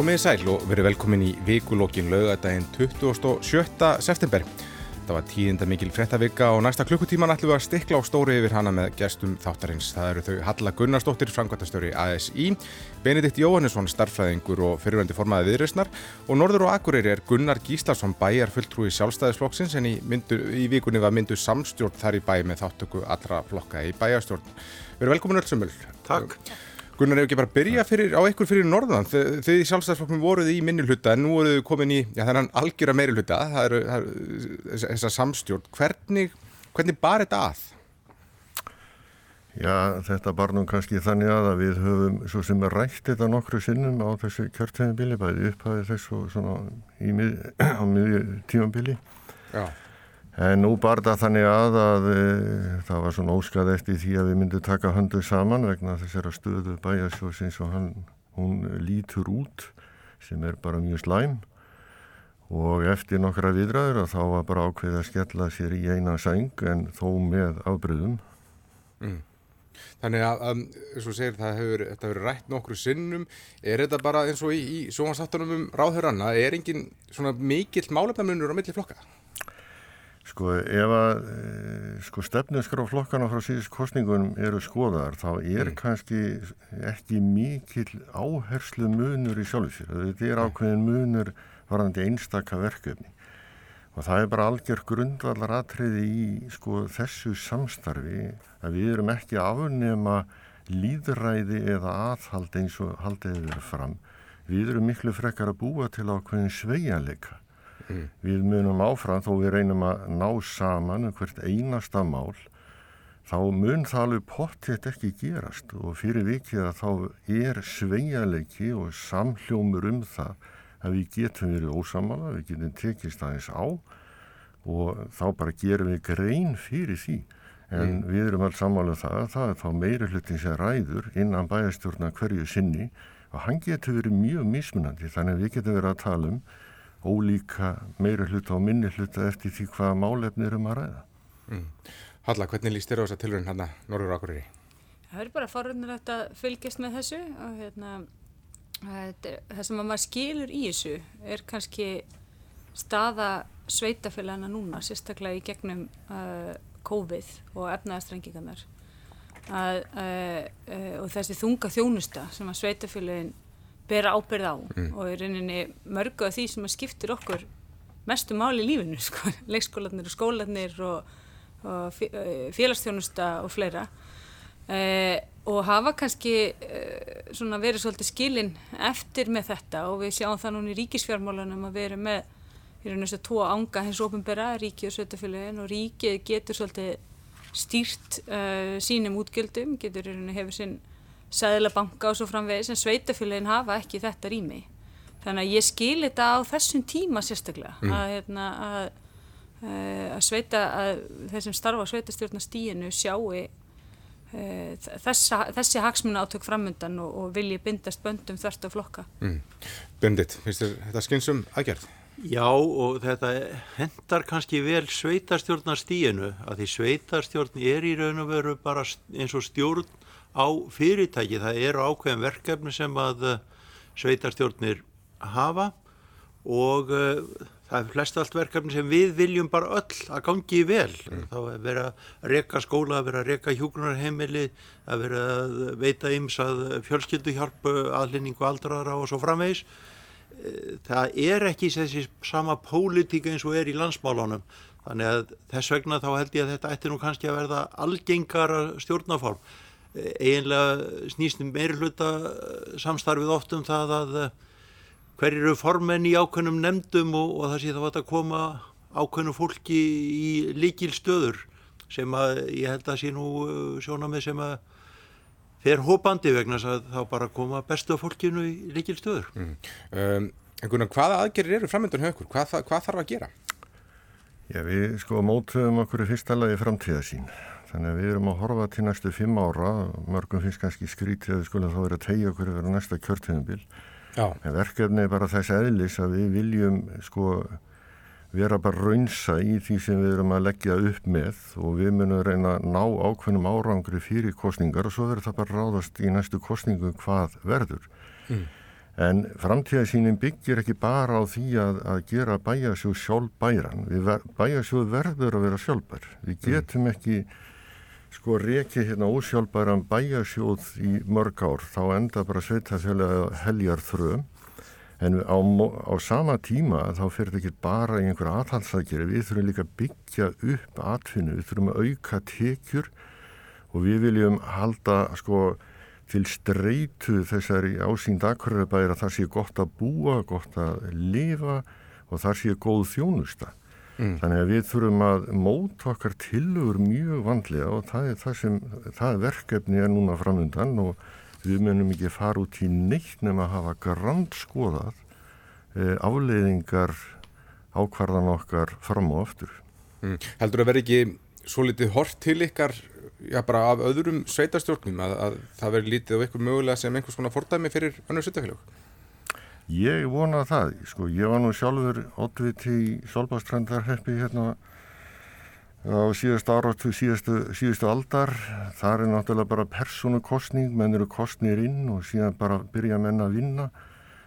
Komið í sæl og verið velkomin í vikulókin laugadaginn 27. september. Það var tíðinda mikil frettavika og næsta klukkutíman ætlum við að stikla á stóri yfir hana með gestum þáttarins. Það eru þau Halla Gunnarsdóttir, framkvæmtastöri ASI, Benedikt Jóhannesson, starfræðingur og fyrirvændi formaði viðreysnar og norður og akureyri er Gunnar Gíslason, bæjar fulltrúi sjálfstæðisflokksins en í, myndu, í vikunni var myndu samstjórn þar í bæ með þáttöku allra flokka í bæjarstjórn. Verið velkomin öll sömul. Takk. Gunnar, ef ekki bara byrja fyrir, á ykkur fyrir norðan, þið, þið í sjálfstæðsflokknum voruð í minni hluta en nú voruð komin í já, þennan algjöra meiri hluta, það eru, eru þessa samstjórn, hvernig, hvernig bar þetta að? Já, þetta bar nú kannski þannig að, að við höfum svo sem er rætt þetta nokkru sinnum á þessu kjörtæðinbili, bæði upphæði þessu svona í mið, á miðju tímanbili. Já. En nú bar það þannig að að e, það var svona óskað eftir því að við myndum taka höndu saman vegna þessara stöðu bæjarsjósins og hann, hún lítur út sem er bara mjög slæm og eftir nokkra viðræður að þá var bara ákveð að skella sér í eina sæng en þó með afbröðum. Mm. Þannig að, að eins og segir, það hefur, hefur rætt nokkru sinnum. Er þetta bara eins og í, í sjónastáttunum um ráðhöranna, er engin svona mikill málefnamunur á milli flokka? Sko ef að eh, sko, stefnusgrá flokkana frá síðust kostningunum eru skoðar þá er mm. kannski ekki mikill áherslu munur í sjálf sér. Þetta er ákveðin munur varðandi einstakka verkefni og það er bara algjör grundvallar atriði í sko, þessu samstarfi að við erum ekki afnema líðræði eða aðhald eins og haldið við fram. Við erum miklu frekar að búa til ákveðin sveianleika Mm. Við munum áfram þó við reynum að ná saman um hvert einasta mál þá mun það alveg pottitt ekki gerast og fyrir vikið að þá er sveialeiki og samhljómur um það að við getum verið ósamala, við getum tekist aðeins á og þá bara gerum við grein fyrir því en mm. við erum alls samála um það að það er þá meiri hlutin sem ræður innan bæjastjórna hverju sinni og hann getur verið mjög mismunandi þannig að við getum verið að tala um ólíka meira hluta og minni hluta eftir því hvaða málefni erum að ræða. Mm. Halla, hvernig líst þér á þessa tilvæginn hann að Norður Akureyri? Það er bara forunilegt að fylgjast með þessu og hérna, það sem maður skilur í þessu er kannski staða sveitafélagana núna, sérstaklega í gegnum uh, COVID og efnaðastrengingarnar uh, uh, og þessi þunga þjónusta sem að sveitafélagin bera ábyrð á. Mm. og í rauninni mörgu af því sem að skiptir okkur mestu máli í lífinu, sko, leikskólanir og skólanir og, og eh, félagsþjónusta og fleira. Eh, og hafa kannski eh, svona verið svolítið skilin eftir með þetta. Og við sjáum það núna í ríkisfjármálunum að vera með í rauninu þess að tóa ánga hins ofinbera, ríki og sveitafélagin og ríkið getur svolítið stýrt uh, sínum útgjöldum, getur í rauninu hefur sinn sæðilabanka og svo framvegis en sveitafélagin hafa ekki þetta rými þannig að ég skil þetta á þessum tíma sérstaklega mm. að, hérna, að, eh, að sveita að þessum starfa sveitastjórnastíinu sjáu e, þessa, þessi hagsmuna átök framöndan og, og vilji bindast böndum þvert af flokka mm. Bundit, finnst þér þetta skynsum aðgerð? Já og þetta hendar kannski vel sveitarstjórnastíinu að því sveitarstjórn er í raun og veru bara eins og stjórn á fyrirtæki. Það eru ákveðin verkefni sem að eh, sveitarstjórnir hafa og uh, það er flest allt verkefni sem við viljum bara öll að gangi vel. Mm. Þá er verið að reyka skóla, að verið að reyka hjókunarheimili, að verið að veita yms að fjölskylduhjálpu, aðlinningu aldrara og svo framvegis. Eh, það er ekki þessi sama pólitíka eins og er í landsmálunum. Þannig að þess vegna þá held ég að þetta ætti nú kannski að verða algengara stjórnaform eiginlega snýst um meiri hluta eh, samstarfið oft um það að eh, hver eru formenn í ákveðnum nefndum og, og það sé þá að koma ákveðnum fólki í líkil stöður sem að ég held að sé nú eh, sjóna með sem að fer hópandi vegna að þá bara koma bestu af fólkinu í líkil stöður. Mm. Um, en Gunnar, hvaða aðgerir eru framöndan högur? Hvað, hvað þarf að gera? Já, við sko mótuðum okkur í fyrsta lagi framtíðasín Þannig að við erum að horfa til næstu fimm ára, mörgum finnst kannski skrítið að við skulum þá vera að tegja okkur yfir næsta kjörtíðanbíl. En verkefni er bara þess aðlis að við viljum sko vera bara raunsa í því sem við erum að leggja upp með og við munum reyna að ná ákveðnum árangri fyrir kostningar og svo verður það bara ráðast í næstu kostningu hvað verður. Mm. En framtíðasínin byggir ekki bara á því að, að gera bæjasjóð sjálfbæran. Ver, bæjasjóð verður að vera sjálfbær. Við mm. getum ekki sko reiki hérna ósjálfbæran bæjasjóð í mörg ár. Þá enda bara sveitafélag heljar þröm. En á, á sama tíma þá fyrir ekki bara í einhverja aðhalsækjari. Við þurfum líka að byggja upp atfinnu. Við þurfum að auka tekjur og við viljum halda sko til streitu þessari ásýnd akkurabæðir að það sé gott að búa, gott að lifa og það sé góð þjónusta. Mm. Þannig að við þurfum að móta okkar tilugur mjög vandlega og það er það sem, það verkefni er núna framöndan og við munum ekki fara út í neitt nema að hafa grannskoðað eh, afleiðingar ákvarðan okkar fram og aftur. Mm. Heldur að vera ekki svo litið hort til ykkar já, bara af öðrum sveitarstjórnum að, að það veri lítið og eitthvað mögulega sem einhvers konar fordæmi fyrir önnur sveitafélag? Ég vona það, sko, ég var nú sjálfur ótviti í Solbástrændarheppi hérna á síðastu áratu, síðastu, síðastu aldar. Það er náttúrulega bara persónukostning, menn eru kostnir inn og síðan bara byrja menn að vinna.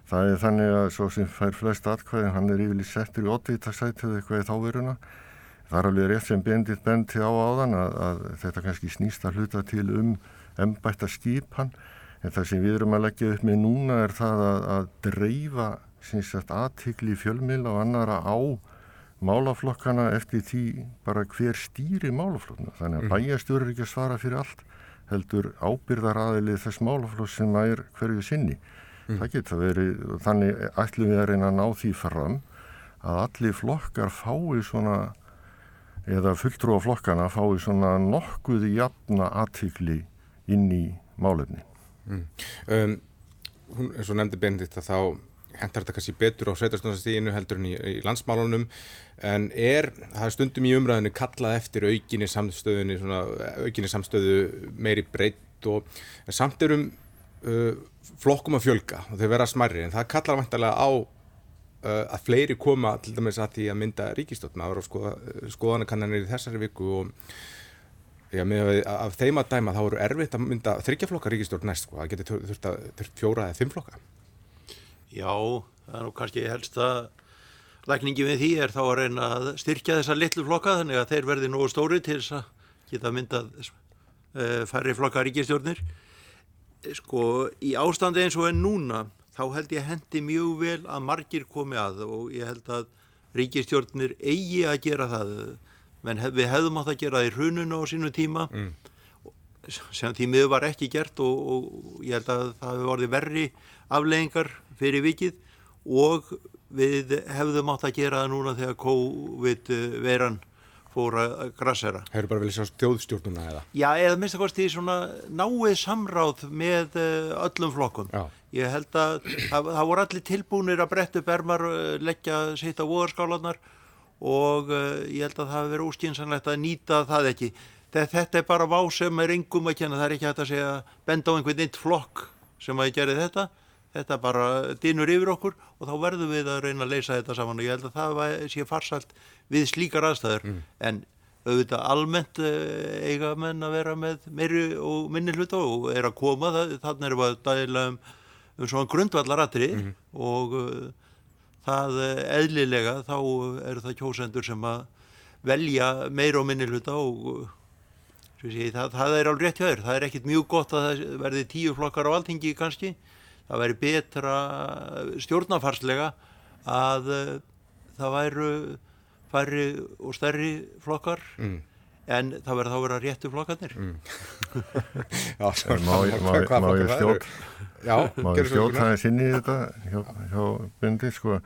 Það er þannig að svo sem fær flest atkvæðin, hann er yfirlega settur í ótvitasætið eitthvað í þáveruna Það er alveg rétt sem Bendit bendi á áðan að, að þetta kannski snýst að hluta til um embætta skipan en það sem við erum að leggja upp með núna er það að, að dreifa aðtikli fjölmil og annara á málaflokkana eftir því bara hver stýri málaflokkna. Þannig að mm. bæjastjóri er ekki að svara fyrir allt heldur ábyrðar aðilið þess málaflokk sem er hverju sinni. Mm. Það geta verið, þannig ætlum við að reyna að ná því fram að allir flokkar fái svona eða fulltrú á flokkana fái svona nokkuð jafna aðtikli inn í málefni. Mm. Um, hún, eins og nefndi Benedikt að þá hentar þetta kannski betur á sveitarstofnarstíðinu heldur en í, í landsmálunum. En er, það er stundum í umræðinu kallað eftir aukinni samstöðunni aukinni samstöðu meiri breytt og samt erum uh, flokkum að fjölga og þau vera smærri. En það kallar vantarlega á Uh, að fleiri koma til dæmis að því að mynda maður og skoða, skoðanakannanir í þessari viku og já, með af þeim að dæma þá eru erfitt að mynda þryggjaflokka ríkistótt næst sko, það getur þurft að þurft fjóra eða fimm flokka. Já, það er nú kannski helst að lækningi við því er þá að reyna að styrkja þessa litlu flokka þannig að þeir verði nógu stóri til þess að geta myndað uh, færri flokka ríkistjórnir sko í ástandi eins og en núna þá held ég hendi mjög vel að margir komi að og ég held að ríkistjórnir eigi að gera það menn hef, við hefðum átt að gera það í hrununu á sínu tíma mm. sem því miður var ekki gert og, og ég held að það hefur vorið verri afleggingar fyrir vikið og við hefðum átt að gera það núna þegar COVID veran fór að grassera. Hefur bara viljað sjá stjóðstjórnuna eða? Já, eða minnst að kosti svona náið samráð með eh, öllum flokkum. Já. Ég held að það, það voru allir tilbúinir að bretta upp ermar, eh, leggja sitt á voðarskálanar og uh, ég held að það hefur verið óskynsanlegt að nýta það ekki. Þetta er bara vá sem er yngum að kenna, það er ekki hægt að segja benda á einhvern eitt flokk sem að ég gerði þetta þetta bara dinur yfir okkur og þá verðum við að reyna að leysa þetta saman og ég held að það sé farsalt við slíkar aðstæður mm. en auðvitað almennt eh, eiga menn að vera með meiri og minni hluta og er að koma þannig er það dæla um, um svona grundvallaratri mm. og uh, það eðlilega þá eru það kjósendur sem að velja meiri og minni hluta og uh, sé, það, það er alveg rétt hjá þér það er ekkit mjög gott að það verði tíu flokkar á alltingi kannski það væri betra stjórnafarslega að það væru færri og stærri flokkar mm. en það verður þá að vera réttu flokkarnir mm. Já, svo má, má, má ég stjórn má það er sinni í þetta hjá, hjá Bindi sko.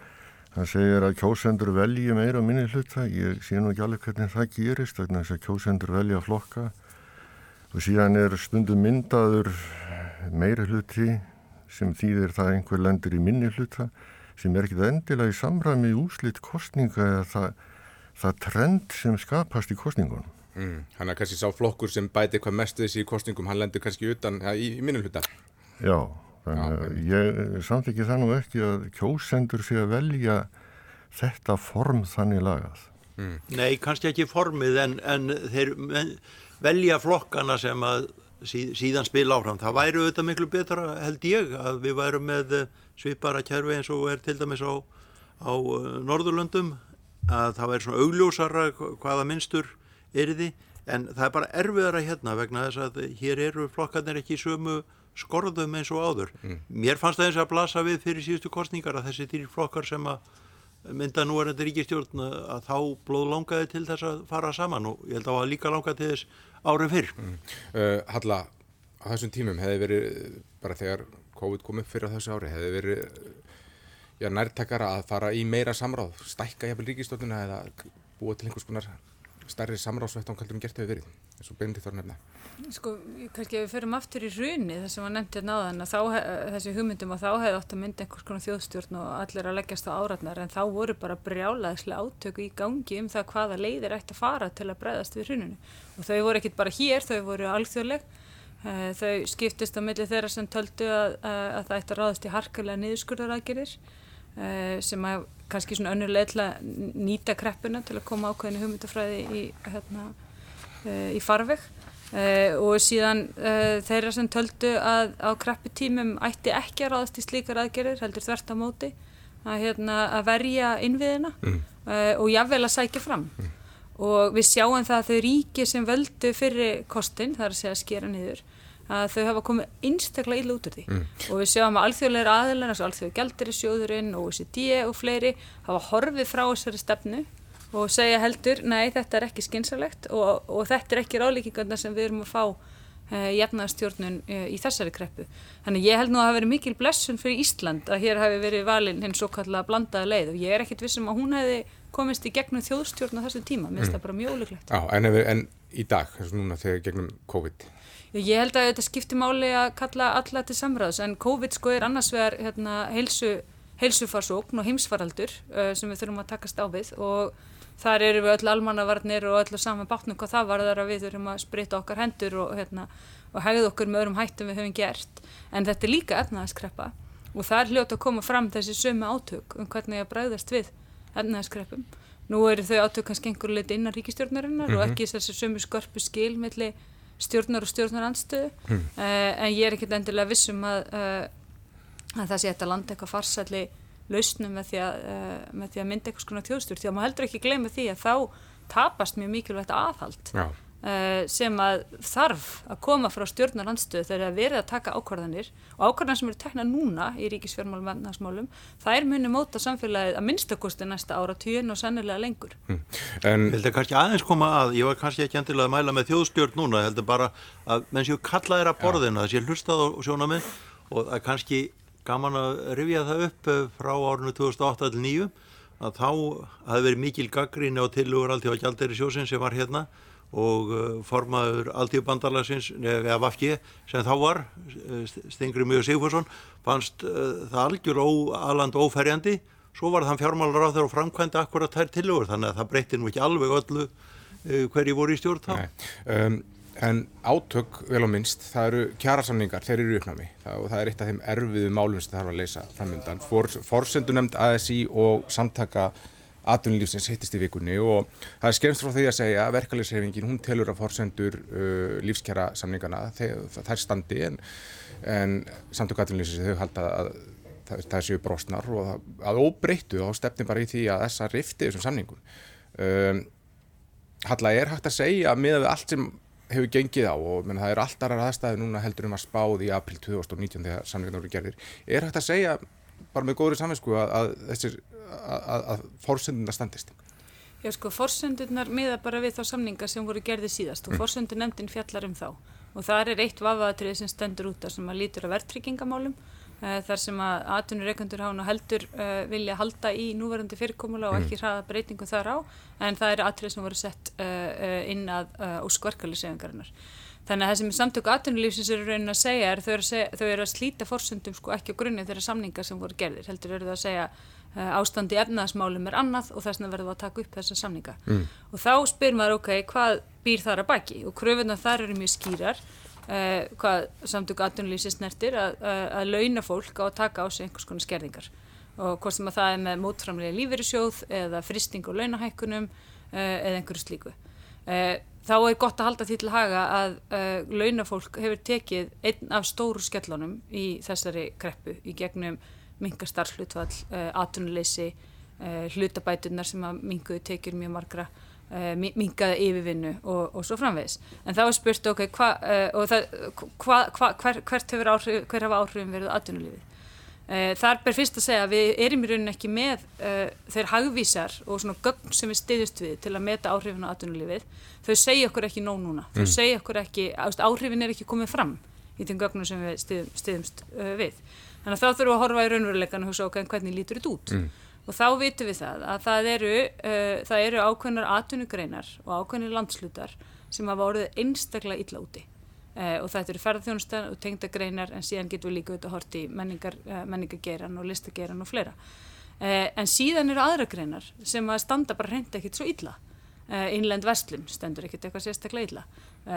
Það segir að kjósendur velji meira minni hluta, ég sé nú ekki alveg hvernig það gerist, þannig að kjósendur velja flokka. Og síðan er stundum myndaður meira hluti sem þýðir það einhver lendur í minni hluta sem er ekkit endilega í samræmi úslitt kostninga eða það, það trend sem skapast í kostningunum. Mm, hann er kannski sá flokkur sem bæti hvað mest þessi í kostningum, hann lendur kannski utan ja, í, í minni hluta. Já, að ég samt ekki það nú ekki að kjósendur sé að velja þetta form þannig lagað. Mm. Nei, kannski ekki formið en, en þeir velja flokkana sem að síð, síðan spila áfram. Það væri auðvitað miklu betra held ég að við værum með eh, svipara kjærfi eins og er til dæmis á, á eh, Norðurlöndum að það væri svona augljósara hvaða minnstur er því en það er bara erfiðara hérna vegna þess að hér eru flokkarnir ekki sömu skorðum eins og áður. Mm. Mér fannst það eins að blasa við fyrir síðustu kostningar að þessi dýr flokkar sem að mynda nú er þetta ríkistjórn að þá blóð langaði til þess að fara saman og ég held að það líka langaði til þess árið fyrr. Mm. Uh, Halla, á þessum tímum hefði verið, bara þegar COVID kom upp fyrir þessu ári, hefði verið já, nærtakara að fara í meira samráð, stækka jafnvel ríkistjórnuna eða búa til einhvers konar stærri samráðsvett ánkaldur um gert hefur verið, eins og Benedikt var nefna. Sko, kannski ef við förum aftur í hruni þess að maður nefndi hérna á þann að þá, þessi hugmyndum að þá hefði ótt að mynda einhvers konar þjóðstjórn og allir að leggjast á áratnar en þá voru bara brjálaðislega átöku í gangi um það hvaða leiðir ætti að fara til að breyðast við hruninu og þau voru ekkit bara hér, þau voru alþjóðleg eh, þau skiptist á milli þeirra sem töldu að, að það ætti að ráðast í harkulega niðurskurðaragirir eh, sem að kannski svona önnuleg til að nýta kreppuna til að koma ákveðinu hugmyndafræði í, hérna, eh, í farveg Uh, og síðan uh, þeirra sem töldu að á kreppu tímum ætti ekki að ráðast í slíkar aðgerðir heldur þvert á móti að, hérna, að verja innviðina mm. og jáfnvel að sækja fram mm. og við sjáum það að þau ríki sem völdu fyrir kostin, það er að segja skera niður að þau hafa komið einstaklega illa út úr því mm. og við sjáum að alþjóðleira aðeins, alþjóðu gældir í sjóðurinn og OECD og fleiri hafa horfið frá þessari stefnu og segja heldur, nei þetta er ekki skynsalegt og, og þetta er ekki ráðlíkingarna sem við erum að fá eh, jafnaðarstjórnun eh, í þessari kreppu. Þannig ég held nú að það veri mikil blessun fyrir Ísland að hér hafi verið valinn hinn svo kallega blandaða leið og ég er ekkit vissum að hún hefði komist í gegnum þjóðstjórn á þessum tíma, mér finnst mm. það bara mjög óleiklegt. Já, en, en í dag, þess að núna þegar gegnum COVID? Ég held að þetta skiptir máli að kalla alla til samræðs en COVID sko er annars vegar hérna, heilsu, heilsufarsókn og heimsfaraldur uh, sem við þurfum að takast á við og þar eru við öll almannavarnir og öll saman bátnum hvað það varðar að við þurfum að sprita okkar hendur og, hérna, og hegða okkur með öðrum hættum við höfum gert en þetta er líka efnaðaskreppa og það er hljótt að koma fram þessi sömu átök um hvernig að bræðast við efnaðaskreppum. Nú eru þau átök kannski einhverju leiti innan ríkistjórnarinnar mm -hmm. og mhm. ekki þessi sömu skörpu skil melli stjórnar og stjórnaranstöðu mm. uh, en ég er ekkert endilega vissum að, uh, að það sé þetta land eitthvað farsalli lausnum með því að, uh, með því að mynda eitthvað svona þjóðstjórn. Því að maður heldur ekki gleyma því að þá tapast mjög mikilvægt aðhald uh, sem að þarf að koma frá stjórnarandstöðu þegar það verið að taka ákvarðanir og ákvarðanir sem eru tekna núna í ríkisfjármálum vennasmálum, það er muni móta samfélagið að minnstakosti næsta ára tíun og sannilega lengur. En heldur kannski aðeins koma að, ég var kannski ekki endilega að mæla með þjóðstjórn núna, heldur bara að menn séu kallaðir að borðina, þess að ég hlustað á sjónaminn og að kannski gaman að rifja það upp eh, frá árinu 2008-2009 að þá hafi verið mikil gaggríni á tilugur alltíð á Gjalderi sjósins sem var hérna og eh, formaður alltíðbandalagsins, eða Vafki sem þá var, eh, Stingri Mjög Sigfursson, fannst það algjör aðland óferjandi svo var þann fjármálar á þeirra og framkvæmdi akkurat þær tilugur, þannig að það breytti nú ekki alveg öllu hverji voru í stjórn þá. Um, En átök, vel á minnst, það eru kjærasamningar, þeir eru uppnámi það, og það er eitt af þeim erfiðu málum sem það þarf að leysa framöndan. For, forsendu nefnd ASI og samtaka atvinnulífsins hittist í vikunni og það er skemst frá því að segja að verkefliðsrefingin, hún telur að forsendur uh, lífskjærasamningana, það er standi en, en samtaka atvinnulífsins þau halda að það, séu brostnar og það, að óbreyttu þá stefnir bara í því að þessa rifti þessum samningum. Um, Halla, er hægt að segja að við allt sem hefur gengið á og menn, það er alltaf aðstæði núna heldur um að spáð í april 2019 þegar samlingarna voru gerðir. Er hægt að segja bara með góðri samvinsku að, að, þessir, að, að fórsenduna standist? Já sko, fórsendurnar miða bara við þá samningar sem voru gerðið síðast og mm. fórsendur nefndin fjallar um þá og það er eitt vafaðatrið sem stendur út sem að lítur að verðtryggingamálum þar sem að atvinnureikandur hána heldur uh, vilja halda í núverandi fyrirkomula og mm. ekki hraða breytingu þar á en það eru atrið sem voru sett uh, inn að óskvarkalisefingarinnar. Þannig að það sem samtöku atvinnulífsins eru raunin að segja er þau eru að, segja, þau eru að slíta fórsöndum sko ekki á grunni þeirra samningar sem voru gerðir. Heldur eru það að segja uh, ástandi efnaðasmálum er annað og þess vegna verður það að taka upp þessa samninga. Mm. Og þá spyr maður ok, hvað býr þar að baki? Og kröfunar þar eru mjög skýrar Uh, hvað samtöku aðtunulífsins snertir að, að, að launa fólk á að taka á sig einhvers konar skerðingar og hvort sem að það er með mótframlega lífeyrissjóð eða fristing og launahækkunum uh, eða einhverju slíku. Uh, þá er gott að halda því til haga að launafólk hefur tekið einn af stóru skellunum í þessari kreppu í gegnum mingastarflutfall, atunuleysi, uh, hlutabætunar sem að minguðu tekjur mjög margra, uh, mingaða yfirvinnu og, og svo framvegis. En þá er spurt ok, hva, uh, það, hva, hva, hver, hvert hefur áhrif, hver hafa áhrifin verið atunulífið? Uh, þar ber fyrst að segja að við erum í rauninni ekki með uh, þeir hagvísar og svona gögn sem við stiðust við til að meta áhrifin á atvinnulífið. Þau segja okkur ekki nóg núna. Þau mm. segja okkur ekki, áhrifin er ekki komið fram í þeim gögnum sem við stiðum, stiðumst uh, við. Þannig að þá þurfum við að horfa í raunveruleikan og hugsa okkar hvernig lítur þetta út. Mm. Og þá vitum við það að það eru, það eru ákveðnar atvinnugreinar og ákveðnar landslutar sem hafa orðið einstaklega illa úti. Uh, og þetta eru ferðarþjónustan og tengdagreinar en síðan getum við líka auðvitað hort í menningar, uh, menningageran og listageran og fleira. Uh, en síðan eru aðra greinar sem að standa bara hreint ekkit svo illa. Innlend vestlum stendur ekkit eitthvað sérstaklega illa,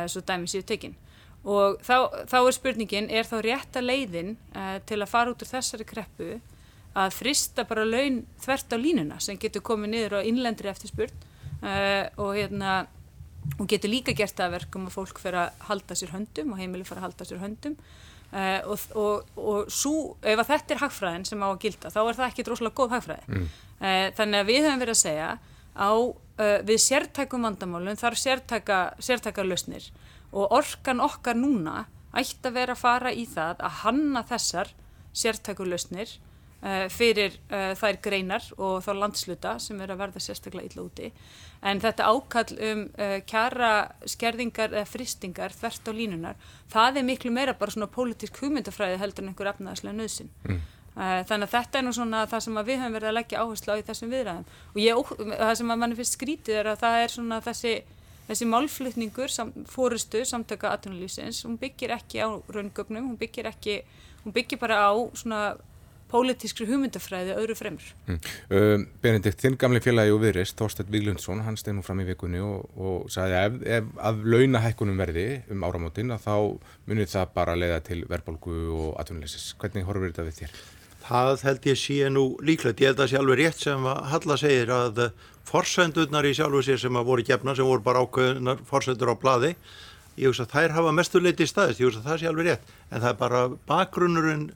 svo dæmi síðu tekinn. Og þá, þá er spurningin, er þá rétta leiðin til að fara út úr þessari kreppu að frista bara laun þvert á línuna sem getur komið niður á innlendri eftirspurn og hérna Hún getur líka gert það að verkum að fólk fyrir að halda sér höndum og heimili fyrir að halda sér höndum uh, og, og, og svo, ef að þetta er hagfræðin sem á að gilda þá er það ekki droslega góð hagfræði. Mm. Uh, þannig að við höfum verið að segja á uh, við sértækum vandamálum þarf sértæka, sértæka lausnir og orkan okkar núna ætti að vera að fara í það að hanna þessar sértæku lausnir fyrir þær greinar og þá landsluta sem er að verða sérstaklega illa úti en þetta ákall um uh, kjara skerðingar eða fristingar þvert á línunar, það er miklu meira bara svona pólitísk hugmyndafræði heldur en einhver efnaðslega nöðsin. Mm. Uh, þannig að þetta er nú svona það sem við höfum verið að leggja áherslu á í þessum viðræðum og ég, það sem að manni fyrst skrítið er að það er svona þessi, þessi málflutningur, sam, fórustu, samtöka aðtunulísins, hún byggir ekki á raungögnum, hún byggir ekki, hún byggir bara á svona pólitískri hugmyndafræði öðru fremur. Mm. Um, Benedikt, þinn gamli félagi og viðrist, Þorstedt Víglundsson, hann steg nú fram í vikunni og, og sagði að ef, ef að launahækkunum verði um áramótin að þá munir það bara leiða til verðbólgu og atvinnulegsis. Hvernig horfur þetta við þér? Það held ég sé nú líklegt. Ég held að sé alveg rétt sem að Halla segir að forsendurnar í sjálfu sér sem að voru gefna, sem voru bara ákveðunar forsendur á bladi, ég hugsa að þær hafa mestuleiti í staðist, ég hugsa að það sé alveg rétt. En það er bara bakgrunnurinn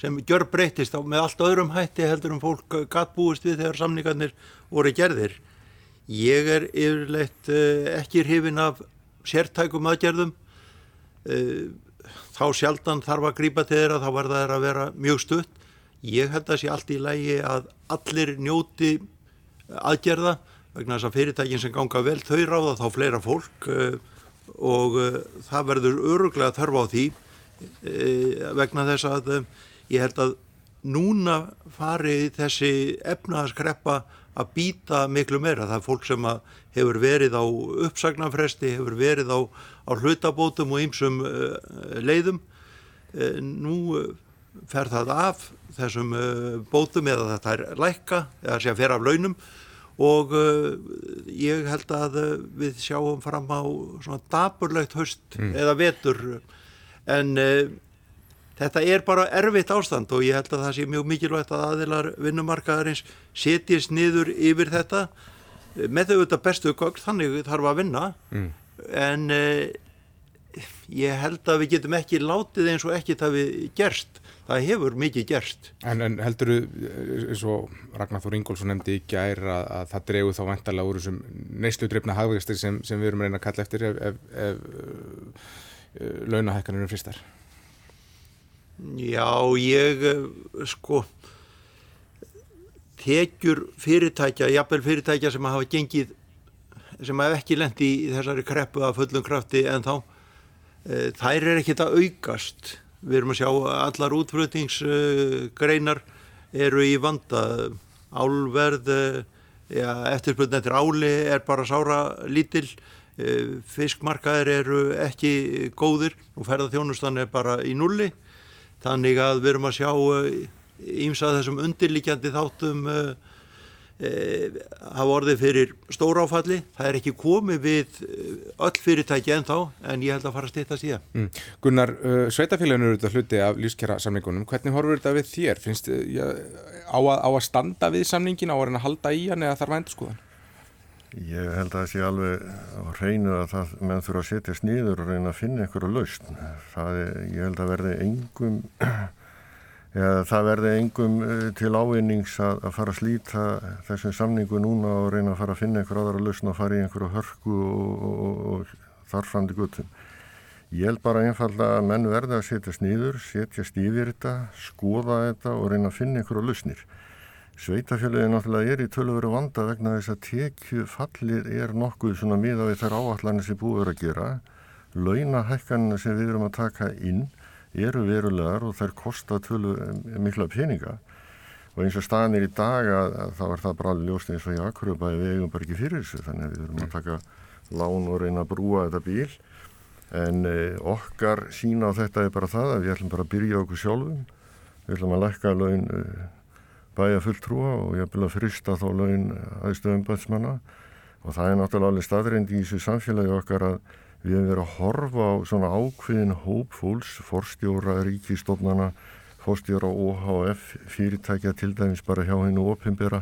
sem gjör breytist á með allt öðrum hætti heldur um fólk gattbúist við þegar samningarnir voru gerðir. Ég er yfirleitt uh, ekki hrifin af sértækum aðgerðum, uh, þá sjaldan þarf að grípa til þeirra, þá var það að vera mjög stutt. Ég held að sé allt í lægi að allir njóti aðgerða vegna þess að fyrirtækin sem ganga vel þau ráða þá fleira fólk uh, og það verður öruglega þörf á því vegna þess að ég held að núna fari þessi efnaðaskreppa að býta miklu meira. Það er fólk sem hefur verið á uppsagnarfresti, hefur verið á, á hlutabótum og ýmsum uh, leiðum. Uh, nú uh, fer það af þessum bótum eða þetta er lækka eða sé að fer af launum og ég held að við sjáum fram á svona daburlegt höst mm. eða vetur en Þetta er bara erfitt ástand og ég held að það sé mjög mikilvægt að aðilar vinnumarkaðarins setjist niður yfir þetta. Með þau auðvitað bestu gögn, þannig þarf að vinna. Mm. en eh, ég held að við getum ekki látið eins og ekki það við gerst. Það hefur mikið gerst. En, en heldur þú, eins og Ragnar Þór Ingólfsson nefndi í gær að, að það dregu þá vantarlega úr þessum neyslu dreifna hafvegastir sem, sem við erum reyna að kalla eftir ef, ef, ef, ef eh, launahækkanir eru fristar Já, ég eh, sko tekjur fyrirtækja, jafnvel fyrirtækja sem hafa gengið, sem hafa ekki lendi í þessari kreppu af fullum krafti en þá, e, þær er ekkit að aukast. Við erum að sjá allar útflutningsgreinar eru í vanda, álverð, ja, eftirspiln eftir áli er bara sára lítill, fiskmarkaðir eru ekki góðir og ferðarþjónustan er bara í nulli Þannig að við erum að sjá ímsað eh, þessum undirlíkjandi þáttum uh, uh, hafa orðið fyrir stóráfalli. Það er ekki komið við öll fyrirtæki en þá en ég held að fara að stýta síðan. Mm. Gunnar, uh, sveitafélaginu eru þetta hluti af lífskjara samningunum. Hvernig horfur þetta við þér? Finnst þið á, á að standa við samningin á að halda í hann eða þarf að endur skoðan? Ég held að það sé alveg á hreinu að það menn þurfa að setja sniður og reyna að finna einhverju er, ég held að verði engum, eða það verði engum eh, til ávinnings að, að fara að slíta þessum samningu núna og reyna að fara að finna einhverju aðra lausn og fara í einhverju hörku og, og, og þarfrandi guttum. Ég held bara einfalda að menn verði að setja sniður, setja stífir þetta, skoða þetta og reyna að finna einhverju lausnir. Sveitafélagið náttúrulega er í tölvöru vanda vegna þess að tekju fallið er nokkuð svona miða við þær áallanir sem búið að gera. Launahækkanina sem við erum að taka inn eru verulegar og þær kosta tölvu mikla peninga. Og eins og staðan er í dag að, að þá er það bara alveg ljóst eins og í akkurubæði við eigum bara ekki fyrir þessu. Þannig að við erum að taka lán og reyna að brúa þetta bíl. En eh, okkar sína á þetta er bara það að við ætlum bara að byrja okkur sjálfum. Við ætlum að lækka laun eh, bæja fulltrúa og ég vil að frista þá laun aðstöðum bætsmanna og það er náttúrulega alveg staðreind í þessu samfélagi okkar að við hefum verið að horfa á svona ákveðin hóp fólks, forstjóra, ríkistofnana, forstjóra OHF, fyrirtækja til dæmis bara hjá hennu opimbera,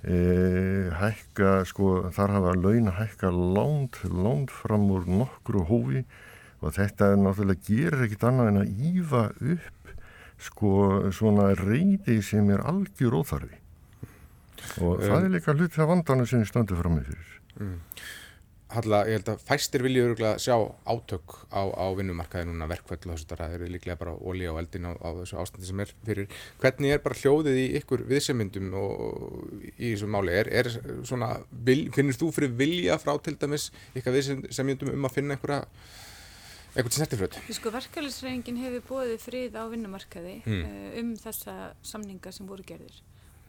e, hækka, sko þar hafa laun hækka lánt, lánt fram úr nokkru hófi og þetta er náttúrulega gerir ekkit annað en að ífa upp sko svona reyði sem er algjör óþarfi. Og um, það er líka hluti af vandana sem við stöndum fram með fyrir. Mm. Halla, ég held að fæstir öruglega sjá átök á, á vinnumarkaði núna verkvöld og þessu það er líklega bara ólí á eldin á, á þessu ástandi sem er fyrir. Hvernig er bara hljóðið í ykkur viðsemyndum og í þessu máli? Er, er svona, finnir þú fyrir vilja frá til dæmis ykkar viðsemyndum um að finna einhverja eitthvað til snertifröð? Sko verkefælisreifingin hefur bóðið frið á vinnumarkaði mm. um þessa samninga sem voru gerðir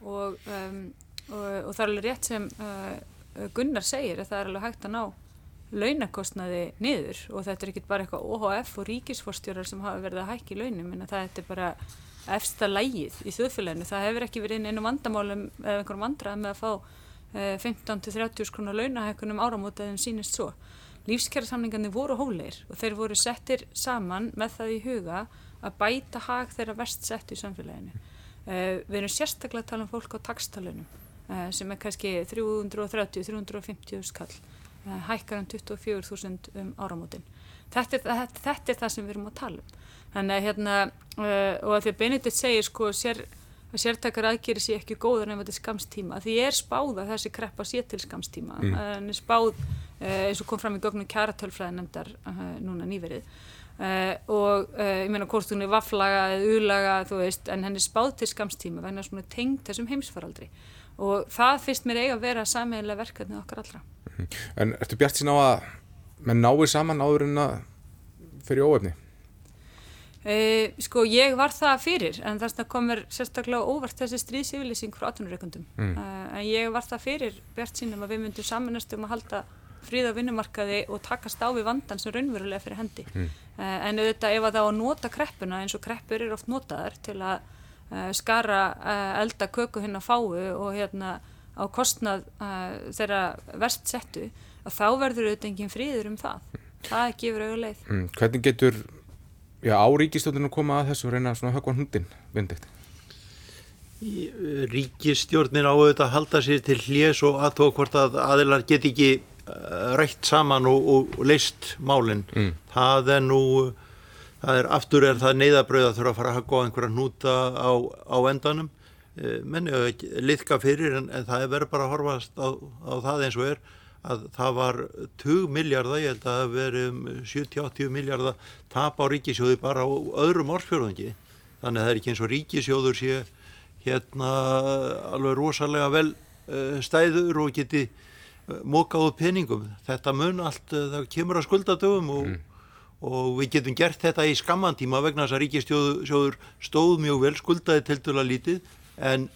og, um, og, og það er alveg rétt sem uh, Gunnar segir að það er alveg hægt að ná launakostnaði niður og þetta er ekki bara eitthvað OHF og ríkisforstjórar sem hafa verið að hækki launum en það er bara efsta lægið í þjóðfélaginu. Það hefur ekki verið einu vandamálum eða einhverjum vandrað með að fá uh, 15-30 krónar launahækunum áramótaðum sínist svo lífskjærasamningarnir voru hóleir og þeir voru settir saman með það í huga að bæta hag þeirra verst sett í samfélaginu. Uh, við erum sérstaklega að tala um fólk á takstalunum uh, sem er kannski 330-350 skall, uh, hækkar um 24.000 um áramótin. Þetta er, þetta, þetta er það sem við erum að tala um. Þannig að hérna, og að því að Benedikt segir sko sér að sértakar aðgeri sé ekki góður en þetta er skamstíma því er spáð að þessi kreppa sé til skamstíma mm. en er spáð uh, eins og kom fram í gögnum kjaratölfræði nefndar uh, núna nýverið og ég meina er vaflaga eða ulaga þú veist en henni er spáð til skamstíma vegna svona tengt þessum heimsfaraldri og það finnst mér eiga að vera sameiginlega verkefni okkar allra mhm. En ertu bjart sín á að menn náir saman áður en að fyrir óöfni? Uh, sko ég var það fyrir en þess að komur sérstaklega óvart þessi stríðsífylýsing frá 18. Mm. Uh, en ég var það fyrir bjart sínum að við myndum samanast um að halda fríða vinnumarkaði og takast á við vandan sem raunverulega fyrir hendi mm. uh, en auðvitað ef að það á að nota kreppuna eins og kreppur eru oft notaðar til að skara elda köku hinn að fáu og hérna á kostnað þeirra verst settu að þá verður auðvitað engin fríður um það það gefur auðvitað leið mm. Hvernig getur já, á ríkistjórninu koma að þessu og reyna að höfka hundin vindikt? Ríkistjórnin á auðvitað að halda sér til hljés og aðtók hvort að aðilar get ekki uh, rætt saman og, og, leist málinn. Mm. Það er nú, það er aftur er það neyðabröð að þurfa að fara að hafa einhverja hnúta á, á endanum. Uh, menni að liðka fyrir en, en það er verið bara að horfast á, á það eins og er að það var 20 miljardar, ég held að það veri um 70-80 miljardar tap á ríkisjóði bara á öðrum orðfjörðungi þannig að það er ekki eins og ríkisjóður sé hérna alveg rosalega vel uh, stæður og geti uh, mókað upp peningum þetta mun allt, uh, það kemur að skuldadöfum og, mm. og við getum gert þetta í skammantíma vegna þess að ríkisjóður stóð mjög vel skuldaði til dala lítið en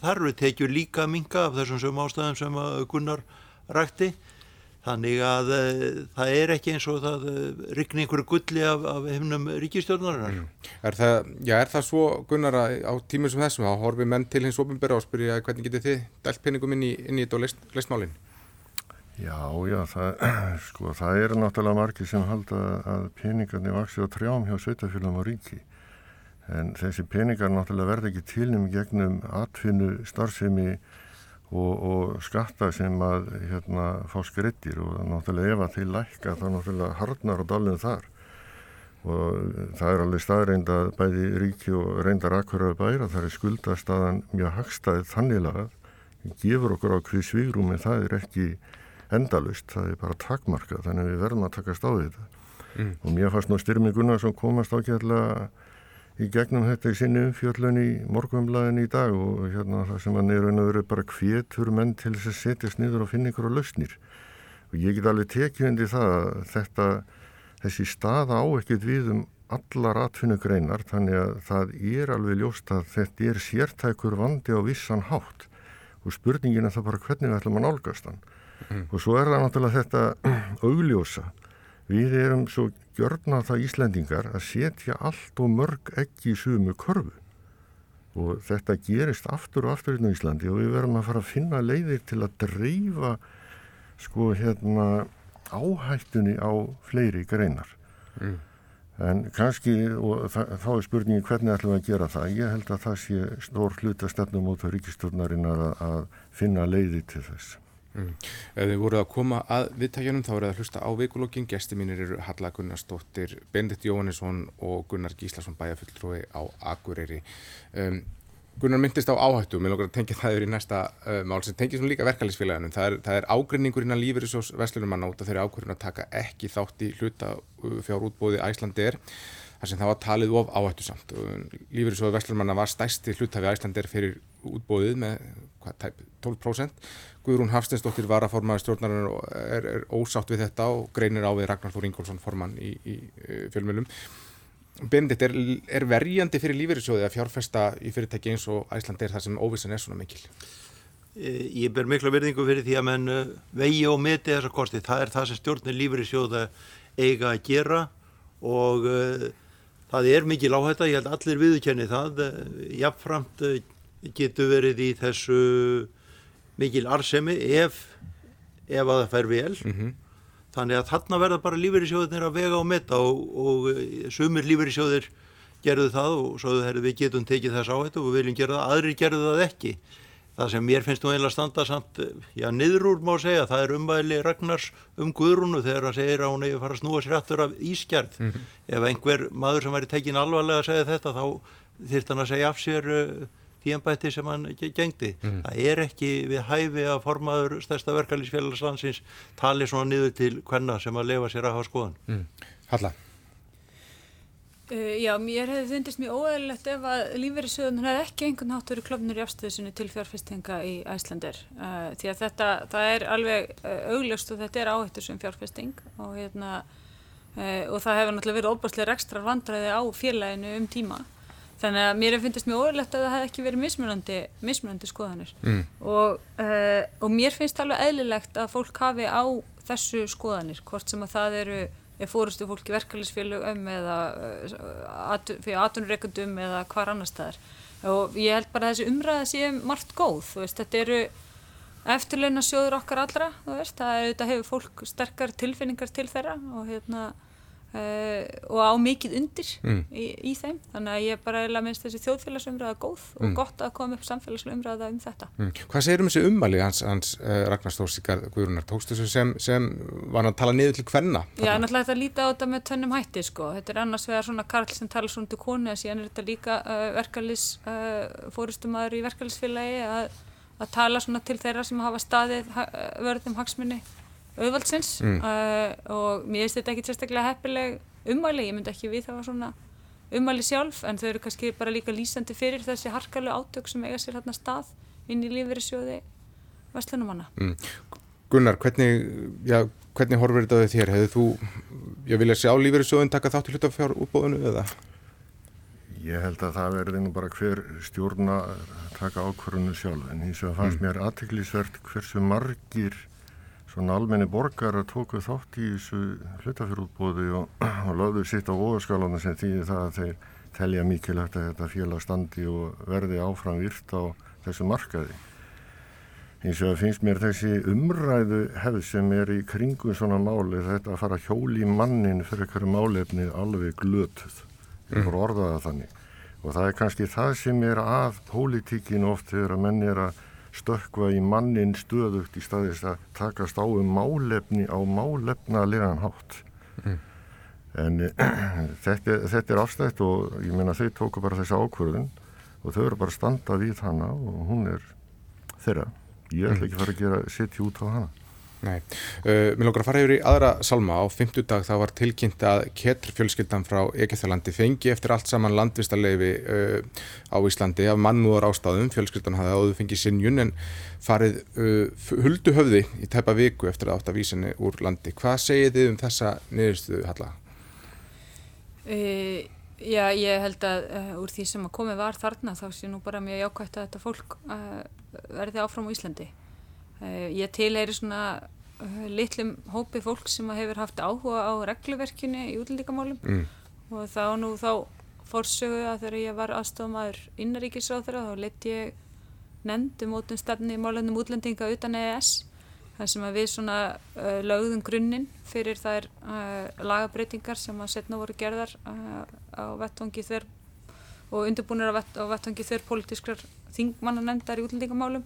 þar eru tekjur líka minga af þessum sögum ástæðum sem Gunnar rækti þannig að uh, það er ekki eins og það uh, eh, ryggni einhverju gulli af, af hefnum ríkistjórnarinnar. Mm. Er, er það svo Gunnar að á tímum sem þessum þá horfið menn til hins ofinbæra og spyrja hvernig getið þið dælt peningum inn í, inn í þetta og leist, leist málinn? Já, já, það, sko, það er náttúrulega margir sem halda að peningarnir vaksi á trjám hjá sveitafélagum og ríki en þessi peningar náttúrulega verða ekki tilnum gegnum atfinnu starfsemi og, og skatta sem að hérna, fá skrittir og náttúrulega ef að þeir lækka þá náttúrulega hardnar á dalinu þar. Og það er alveg staðreind að bæði ríki og reyndar akkuröðu bæra það er skuldastaðan mjög hagstæðið þanniglega gefur okkur á hví svírum en það er ekki endalust, það er bara takmarka þannig við verðum að takast á þetta. Mm. og mér fannst nú Styrmi Gunnarsson komast ágæðlega í gegnum þetta í sinni umfjöllun í morgunblæðin í dag og hérna það sem hann er raun og verið bara hvetur menn til þess að setjast niður og finna ykkur á lausnir. Og ég get alveg tekið undir það að þetta þessi staða á ekkert við um allar atvinnugreinar þannig að það er alveg ljóst að þetta er sértækur vandi á vissan hátt. Og spurningin er það bara hvernig við ætlum að nálgast hann. Mm. og svo er það náttúrulega þetta augljósa við erum svo gjörna það Íslendingar að setja allt og mörg ekki í sumu körfu. Og þetta gerist aftur og aftur inn á Íslandi og við verðum að fara að finna leiðir til að dreifa sko hérna áhættunni á fleiri greinar. Mm. en kannski og þá er spurningi hvernig ætlum við að gera það? Ég held að það sé stór hlut að stefnum út á ríkistofnarinn að, að finna leiði til þess mm. Ef þið voruð að koma að viðtækjanum þá voruð að hlusta á veikulokkin gesti mínir eru Halla Gunnarsdóttir Bendit Jóhannesson og Gunnar Gíslason bæjafulltrúi á Akureyri um, Gunnar myndist á áhættu, mér lókar að tengja það yfir í næsta uh, mál sem tengið svona líka verkefælisfélaginu. Það er, það er ágrinningur innan lífeyrisós Veslunumanna út af þeirri ákvörðun að taka ekki þátt í hluta fjár útbóði Æslandir þar sem það var talið of áhættu samt. Lífeyrisós Veslunumanna var stæsti hlutafi Æslandir fyrir útbóðið með hvað, 12%. Guðrún Hafstinsdóttir var að formaði stjórnarinnar er, er ósátt við þetta og greinir á við Ragnar Þór Ingólfsson formann í, í, í fjölmjölum. Bendit, er, er verjandi fyrir lífeyrissjóði að fjárfesta í fyrirtæki eins og Æsland er það sem óvissan er svona mikil? E, ég ber mikla verðingu fyrir því að menn e, vegi og meti þessa kosti. Það er það sem stjórnir lífeyrissjóða eiga að gera og uh, það er mikil áhætta, ég held allir viðkenni það. Jáfnframt getur verið í þessu mikil arsemi ef, ef að það fær vel. Mm -hmm. Þannig að þarna verða bara lífeyrissjóðinir að vega og metta og, og eh, sumir lífeyrissjóðir gerðu það og svo við getum tekið þess áhættu og við viljum gera það, aðrir gerðu það ekki. Það sem mér finnst nú einlega standa samt, já niður úr má segja, það er umvæli Ragnars um Guðrúnu þegar hann segir að hún hefur farið að snúa sér aftur af ískjærð. Mm -hmm. Ef einhver maður sem væri tekin alvarlega að segja þetta þá þýrt hann að segja af sér uh, því ennbætti sem hann gengdi. Mm. Það er ekki við hæfi að formaður stærsta verkefælisfélagslandsins tali svona niður til hvenna sem að lefa sér að hafa skoðan. Mm. Halla? Uh, já, mér hefði þundist mjög óæðilegt ef að lífverðisöðun hefði ekki einhvern hátt verið klopnur í afstöðsunu til fjárfestinga í Æslandir. Uh, því að þetta, það er alveg uh, augljóst og þetta er áhættur sem fjárfesting og hérna og það hefur náttúrulega verið óbúrslega ekstra vandræði á félaginu um tíma þannig að mér finnst mjög óverlegt að það hef ekki verið mismunandi, mismunandi skoðanir mm. og, uh, og mér finnst alveg eðlilegt að fólk hafi á þessu skoðanir hvort sem að það eru er fórustu fólki verkefælisfélögum eða uh, fyrir atunurreikundum eða hvar annar staðar og ég held bara að þessi umræða sé margt góð, veist, þetta eru eftirleina sjóður okkar allra veist, það er, hefur fólk sterkar tilfinningar til þeirra og hérna Uh, og á mikið undir mm. í, í þeim, þannig að ég bara eða minnst þessi þjóðfélagsumræða góð og mm. gott að koma upp samfélagsumræða um þetta mm. Hvað segir um þessi ummali hans, hans uh, Ragnar Stórsíkar Guðrunar, tókst þessu sem, sem var hann að tala niður til hvenna? Já, náttúrulega þetta líta á þetta með tönnum hætti sko, þetta er annars vegar svona Karl sem tala svona til konu að síðan er þetta líka uh, verkeflis fórustumæður í verkeflisfélagi að, að tala svona til þeirra sem hafa staðið vörðum hagsmunni auðvaldsins mm. uh, og mér finnst þetta ekki sérstaklega heppileg umæli, ég myndi ekki við það var svona umæli sjálf en þau eru kannski bara líka lýsandi fyrir þessi harkalu átök sem eiga sér hérna stað inn í lífverðisjóði Vestlunumanna mm. Gunnar, hvernig, já, hvernig horfur þetta þau þér? Hefðu þú, ég vilja sjá lífverðisjóðin taka þátt í hlutafjár útbóðinu eða? Ég held að það verði nú bara hver stjórna taka ákvarðinu sjálf en hins vegar fannst mm. mér aðteglisvert hversu margir svona almenni borgar að tóku þátt í þessu hlutafjörútbóði og, og lögðu sitt á óðarskálanum sem þýðir það að þeir telja mikilvægt að þetta félag standi og verði áfram virt á þessu markaði. Eins og það finnst mér þessi umræðu hefð sem er í kringum svona máli þetta að fara hjóli mannin fyrir hverju málefni alveg glötuð. Ég voru orðaða þannig. Og það er kannski það sem er að pólitíkin oft þegar að menn er að stökva í mannin stöðugt í staðist að takast á um málefni á málefnalegan hátt. Mm. En þetta, þetta er afstætt og ég meina þau tóku bara þessi ákvörðun og þau eru bara að standa við hana og hún er þeirra. Ég ætla ekki að fara að gera sitt út á hana. Nei, uh, mér lókar að fara yfir í aðra salma á fymtudag það var tilkynnt að Ketr fjölskyldan frá Egeþalandi fengi eftir allt saman landvistarleifi uh, á Íslandi af mannúðar ástæðum, fjölskyldan hafði áður fengið sinjun en farið uh, huldu höfði í tæpa viku eftir að átt að vísinni úr landi. Hvað segið þið um þessa niðurstuðu Halla? Uh, já, ég held að uh, úr því sem að komið var þarna þá sé nú bara mjög jákvæmt að þetta fólk uh, verði áfram á Íslandi. Ég tilheyri svona litlum hópi fólk sem hefur haft áhuga á regluverkinu í útlendingamálum mm. og þá nú þá fórsögu að þegar ég var aðstofamæður innaríkisráþara þá leti ég nefndu mótum stefni í málefnum útlendinga utan EES þar sem að við svona uh, lögðum grunninn fyrir þær uh, lagabreitingar sem að setna voru gerðar uh, á vettvangi þver og undirbúinir á, vett, á vettvangi þver politískrar þingmannanendar í útlendingamálum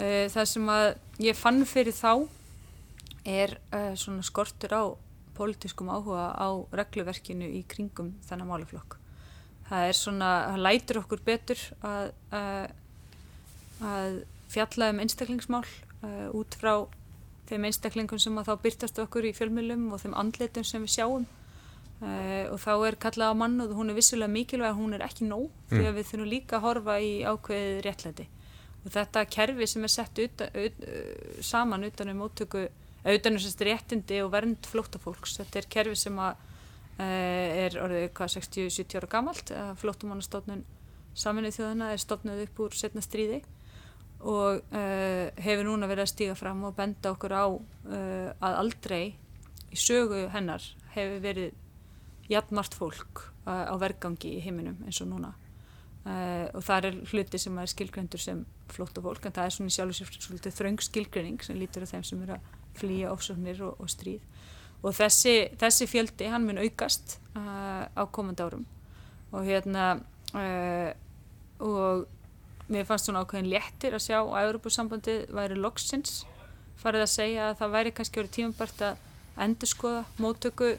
þar sem að ég fann fyrir þá er uh, svona skortur á pólitískum áhuga á regluverkinu í kringum þennan málaflokk. Það er svona, það lætur okkur betur að, að, uh, að fjalla um einstaklingsmál uh, út frá þeim einstaklingum sem að þá byrtast okkur í fjölmjölum og þeim andlitum sem við sjáum uh, og þá er kallað á mann og hún er vissulega mikilvæg að hún er ekki nóg mm. því að við þurfum líka að horfa í ákveðið réttlæti og þetta kerfi sem er sett utan, ut, saman utan um móttöku auðvitaðnum sérst réttindi og vernd flóttafólks. Þetta er kerfi sem að, uh, er orðið hvað 60-70 ára gamalt. Flóttamannastofnun saminnið þjóðana er stofnuð upp úr setna stríði og uh, hefur núna verið að stíga fram og benda okkur á uh, að aldrei í sögu hennar hefur verið jafnmart fólk á vergangi í heiminum eins og núna. og það er hluti sem er skilgrendur sem flóttafólk en það er svona sjálf og sér þröng skilgrenning sem lítur af þeim sem eru að flýja ofsóknir og, og stríð. Og þessi, þessi fjöldi hann mun aukast uh, á komandi árum. Og hérna uh, og mér fannst svona ákveðin léttir að sjá að Europasambandi væri loksins farið að segja að það væri kannski verið tímabart að endur skoða móttöku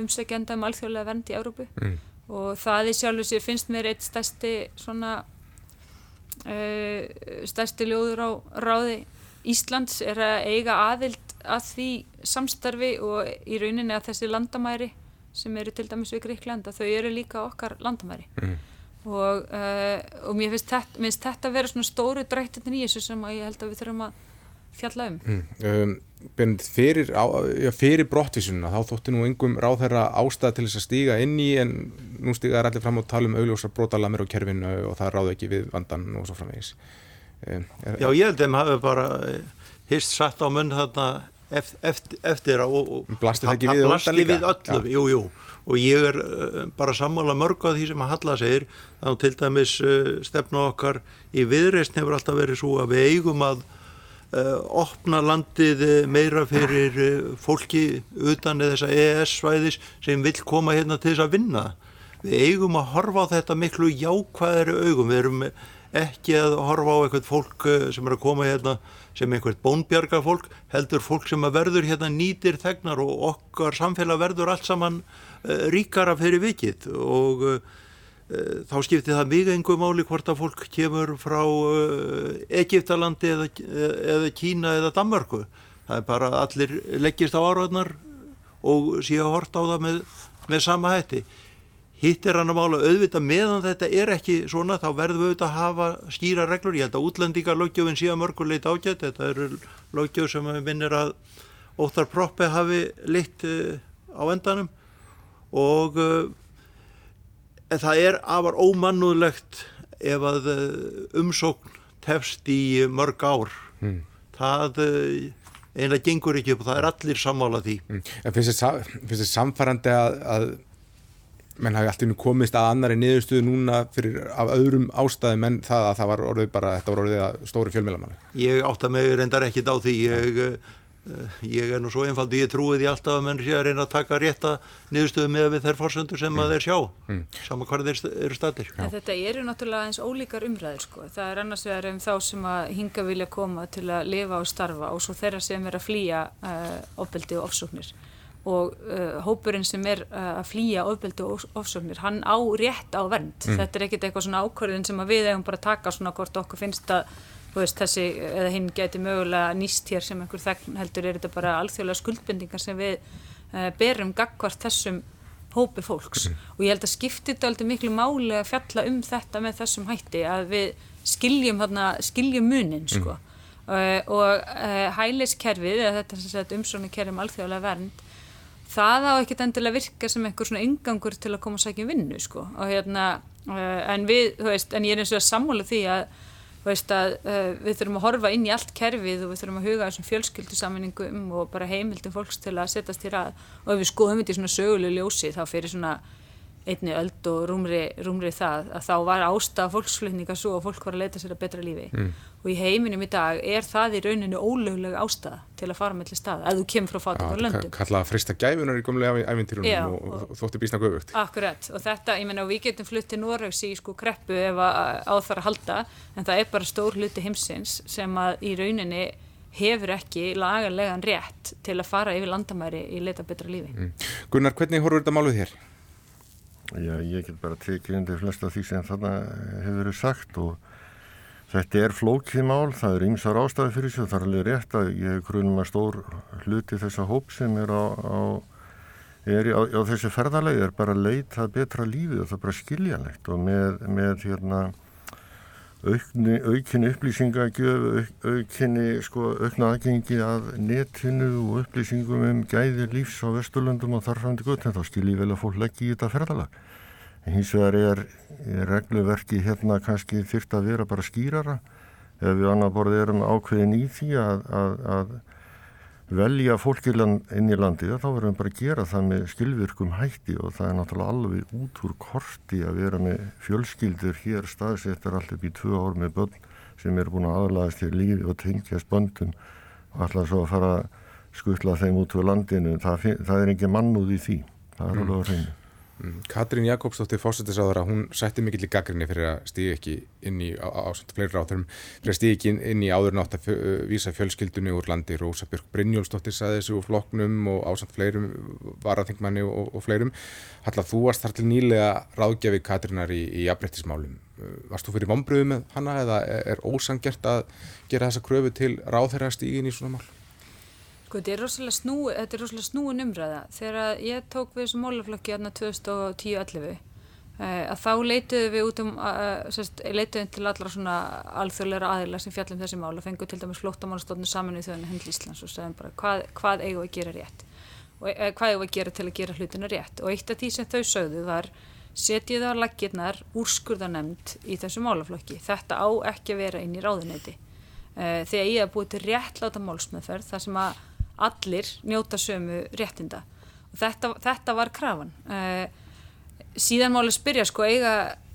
umsækjanda um alþjóðlega vernd í Európu mm. og það í sjálfu sér finnst mér eitt stærsti svona uh, stærsti ljóður á ráði Íslands er að eiga aðild að því samstarfi og í rauninni að þessi landamæri sem eru til dæmis við Gríkland að þau eru líka okkar landamæri mm. og, uh, og mér finnst þetta, þetta að vera svona stóru drættin í þessu sem ég held að við þurfum að fjalla um. Mm. um fyrir, fyrir brottvísununa þá þótti nú yngum ráð þeirra ástæða til þess að stíga inn í en nú stígaði allir fram og tala um augljósar brotalamir á kerfinu og það ráði ekki við vandan og svo framvegis. Já, ég held að þeim hafi bara hýrst satt á munn þarna eftir, eftir og, og blasti það ekki við, blasti við öllum, jú, jú. Og ég er uh, bara sammála mörg á því sem að Halla segir, þá til dæmis stefna okkar í viðreist hefur alltaf verið svo að við eigum að opna landið meira fyrir fólki utan þessa EES svæðis sem vil koma hérna til þess að vinna. Við eigum að horfa á þetta miklu jákvæðari augum, við erum ekki að horfa á eitthvað fólk eh, sem er að koma hérna sem eitthvað bónbjarga fólk, heldur fólk sem að verður hérna nýtir þegnar og okkar samfélag verður allt saman uh, ríkara fyrir vikið og uh, þá skiptir það mjög engu máli hvort að fólk kemur frá Egiptalandi eða, eða Kína eða Danmarku. Það er bara allir leggist á áraðnar og síðan hort á það með, með sama hætti hitt er hann að mála. Auðvitað meðan þetta er ekki svona þá verðum við auðvitað að hafa skýra reglur. Ég held að útlendingarlögjöfin síðan mörguleit ágætt þetta eru lögjöf sem við minnir að óttar proppi hafi litt uh, á endanum. Og uh, það er afar ómannúðlegt ef að uh, umsókn tefst í mörg ár. Mm. það einlega gengur ekki upp og það er allir sammála því. Mm. En finnst þið samfærandi að, að menn hafi alltaf komist að annari niðurstöðu núna fyrir af öðrum ástæðum en það að það var orðið bara, þetta var orðið að stóri fjölmjölamann Ég átta mig reyndar ekkit á því ég Eh, ég er nú svo einfaldi, ég trúi því alltaf að menn sé að reyna að taka rétta niðurstöðu með við þær fórsöndur sem mm. að þeir sjá mm. saman hvað þeir eru statir Þetta eru náttúrulega eins ólíkar umræður sko. það er annars vegar um þá sem að hinga vilja koma til að lifa og starfa og svo þeirra sem er að flýja uh, og uh, hópurinn sem er uh, að flýja ofbeldi og ofsóknir, hann á rétt á vernd mm. þetta er ekkit eitthvað svona ákvörðin sem við eigum bara taka svona hvort okkur finnst að veist, þessi, eða hinn geti mögulega nýst hér sem einhver þegn heldur er þetta bara alþjóðlega skuldbendingar sem við uh, berum gagvart þessum hópi fólks mm. og ég held að skipti þetta aldrei miklu máli að fjalla um þetta með þessum hætti að við skiljum, hana, skiljum munin sko. mm. uh, og uh, hæliskerfið, eða þetta umsónu kerfum alþjóðlega vernd það á ekkert endilega virka sem einhver svona yngangur til að koma og sækja um vinnu sko. og hérna, en við, þú veist, en ég er eins og að sammála því að Veist að uh, við þurfum að horfa inn í allt kerfið og við þurfum að huga þessum fjölskyldusammeningum og bara heimildum fólks til að setjast hér að og ef við skoðum þetta í svona sögulegu ljósi þá fyrir svona einni öld og rúmri, rúmri það að þá var ástað fólksflutninga svo og fólk var að leita sér að betra lífi mm. og í heiminum í dag er það í rauninu ólöglega ástað til að fara mellir stað að þú kemur frá fátum og löndum Kalla að frista gæfunar í gomlega æfintýrunum og, og, og þótti bísna guðvögt Akkurat og þetta, ég menna við getum flutt til Norraugs í sko kreppu ef að áþara halda en það er bara stór hluti heimsins sem að í rauninni hefur ekki lagarlegan rétt til að fara yfir landamæri í leita betra lífi mm. Gunnar, hvernig horfur þetta máluð hér? Já, ég get bara tekið undir flest af því sem þarna hefur verið sagt og þetta er flókið mál, það er ymsar ástæði fyrir og það er alveg rétt að ég er grunum að stór hluti þessa hóp sem er á, á, er á, á þessi ferðarlegi er bara að leita betra lífið og það er bara skiljanlegt og með, með hérna aukni, aukinni upplýsingagjöf, auk, aukinni sko, aukna aðgengi að netinu og upplýsingum um gæði lífs á Vesturlundum og þarfandi gutt, en þá skil ég vel að fólk leggja í þetta ferðalag. Hins vegar er, er regluverki hérna kannski þyrrt að vera bara skýrara ef við annar borðið erum ákveðin í því að, að, að velja fólkilann inn í landið þá verðum við bara að gera það með skilvirkum hætti og það er náttúrulega alveg út úr korti að vera með fjölskyldur hér staðsettar alltaf í tvö ár með börn sem er búin að aðlæðast til lífi og tengjast böndun og alltaf svo að fara að skutla þeim út úr landinu. Það, það er ekki mannúð í því. Það er alveg að reyna Mm. Katrín Jakobsdóttir fósættisáður að hún sætti mikill í gaggrinni fyrir að stíði ekki inn í ásand fleiri ráþurum fyrir að stíði ekki inn í áður nátt að vísa fjölskyldunni úr landi. Rósa Björk Brynjólfsdóttir saði þessu úr floknum og ásand fleirum varaþingmanni og, og fleirum. Halla þú varst þar til nýlega ráðgjafi Katrínar í, í jafnbrettismálum Varst þú fyrir vonbröðu með hanna eða er ósangjert að gera þessa kröfu til ráðherra stígin í svona mál? Sko þetta er rosalega snú, þetta er rosalega snúin umræða. Þegar ég tók við þessu málaflokki aðna 2010-11 að þá leituðu við út um, leituðum til allra svona alþjóðleira aðila sem fjallum þessi mál og fenguð til dæmis flóttamannastofnun saminuð þjóðinu hendl Íslands og segðum bara hvað, hvað eigum við að gera rétt og e, hvað eigum við að gera til að gera hlutina rétt og eitt af því sem þau sögðu var setjið á laggirnar úrskurðanemnd í þessu málaflokki. Þetta á ekki að vera inn í ráðuneyti. E, þegar ég hef búið til réttláta málsmeðferð þar sem að allir njóta sömu réttinda. Og þetta, þetta var krafan. Uh, síðan máli spyrja sko eiga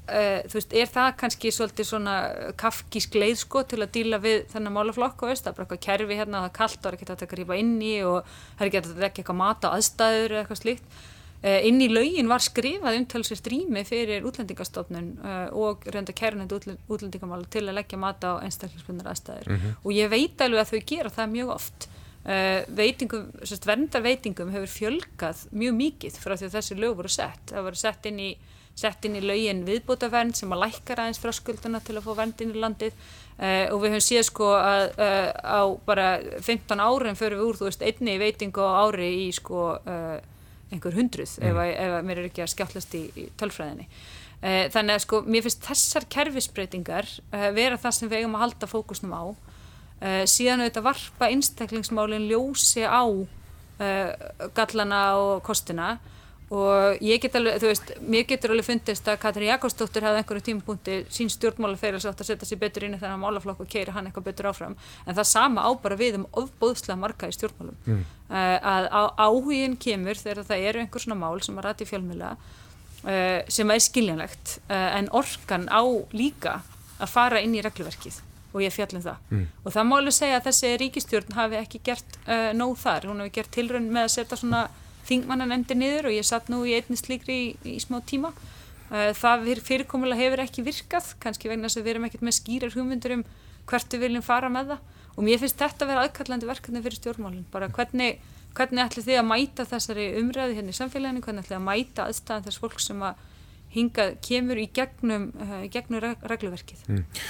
uh, þú veist, er það kannski svolítið svona kafkísk leið sko til að díla við þennan málaflokk og veist, það er bara eitthvað kerfi hérna, það er kallt og það er ekki að grípa inn í og það er ekki að ekki eitthvað mata aðstæður eða eitthvað slíkt. Uh, inn í laugin var skrifað umtalsvist rými fyrir útlendingastofnun og reynda kærnend útlendingamála til að leggja mata á einstaklingsbundar aðstæður. Mm -hmm. og ég veit alveg að þau gera það mjög oft Uh, veitingum, verndarveitingum hefur fjölgað mjög mikið frá því að þessi lög voru sett. Það voru sett inn í, sett inn í lögin viðbútavernd sem að lækkar aðeins frá skulduna til að fá vernd inn í landið. Uh, og við höfum séð sko að uh, á bara 15 árum fyrir við úr þú veist einni veitingu á ári í sko einhver hundruð mm. ef, að, ef að mér er ekki að skjáttlast í, í tölfræðinni. Þannig að sko mér finnst þessar kerfisbreytingar vera það sem við eigum að halda fókusnum á Uh, síðan auðvitað varpa einstaklingsmálinn ljósi á uh, gallana og kostina. Og ég get alveg, þú veist, mér getur alveg fundist að Katrin Jakobsdóttir hafði einhverju tímapunkti sín stjórnmála fyrir að setja sér betur inn í þennan málaflokk og keira hann eitthvað betur áfram. En það sama á bara við um ofbóðslega marga í stjórnmálum. Mm. uh, að á, áhugin kemur þegar það eru einhver svona mál sem að ræti fjölmjöla sem er skiljanlegt en orkan á líka að fara inn í reglverkið og ég fjallum það. Mm. Og það má alveg segja að þessi ríkistjórn hafi ekki gert uh, nóg þar. Hún hefur gert tilrönd með að setja svona þingmannanemndi niður og ég satt nú í einnig slíkri í, í smá tíma. Uh, það fyrirkomulega hefur ekki virkað, kannski vegna þess að við erum ekkert með skýrar hugmyndur um hvert við viljum fara með það. Og mér finnst þetta að vera aðkallandi verkefni fyrir stjórnmálinn. Bara hvernig, hvernig ætli þið að mæta þessari umræði hérna í samfélaginu, hvernig ætli að mæta aðstæðan þess fólk sem að hinga kemur í gegnum, uh, gegnum regluverkið. Mm.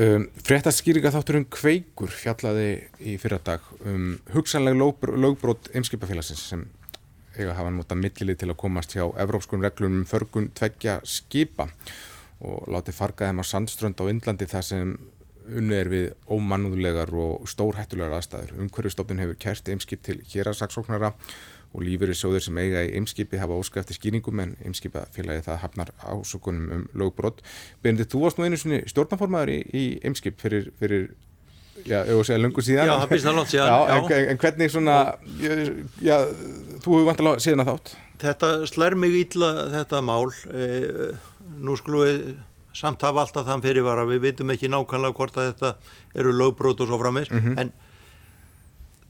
Um, Frettaskýringa þáttur um kveikur fjallaði í fyrradag um hugsanleg lögbrót Eimskipafélagsins sem eiga hafa nota millilið til að komast hjá evrópskun reglum um förgun tveggja skipa og láti farga þeim á sandströnd á Indlandi þar sem unni er við ómannúðlegar og stórhættulegar aðstæður. Umhverfistofnun hefur kært Eimskip til hérasaksóknara og lífur í sjóður sem eiga í Eimskipi hafa óskæfti skýringum en Eimskipafélagi það hafnar ásökunum um lögbrott. Benedikt, þú varst nú einu svoni stjórnaformaður í, í Eimskip fyrir, fyrir já. Já, það býst það langt síðan. Já, en, en, hvernig svona, já, þú hefur vantilega síðan að þátt. Þetta slær mig ítla þetta mál. E, nú skulum við samt hafa alltaf þann fyrirvara, við veitum ekki nákvæmlega hvort að þetta eru lögbrott og svo framins, mm -hmm. en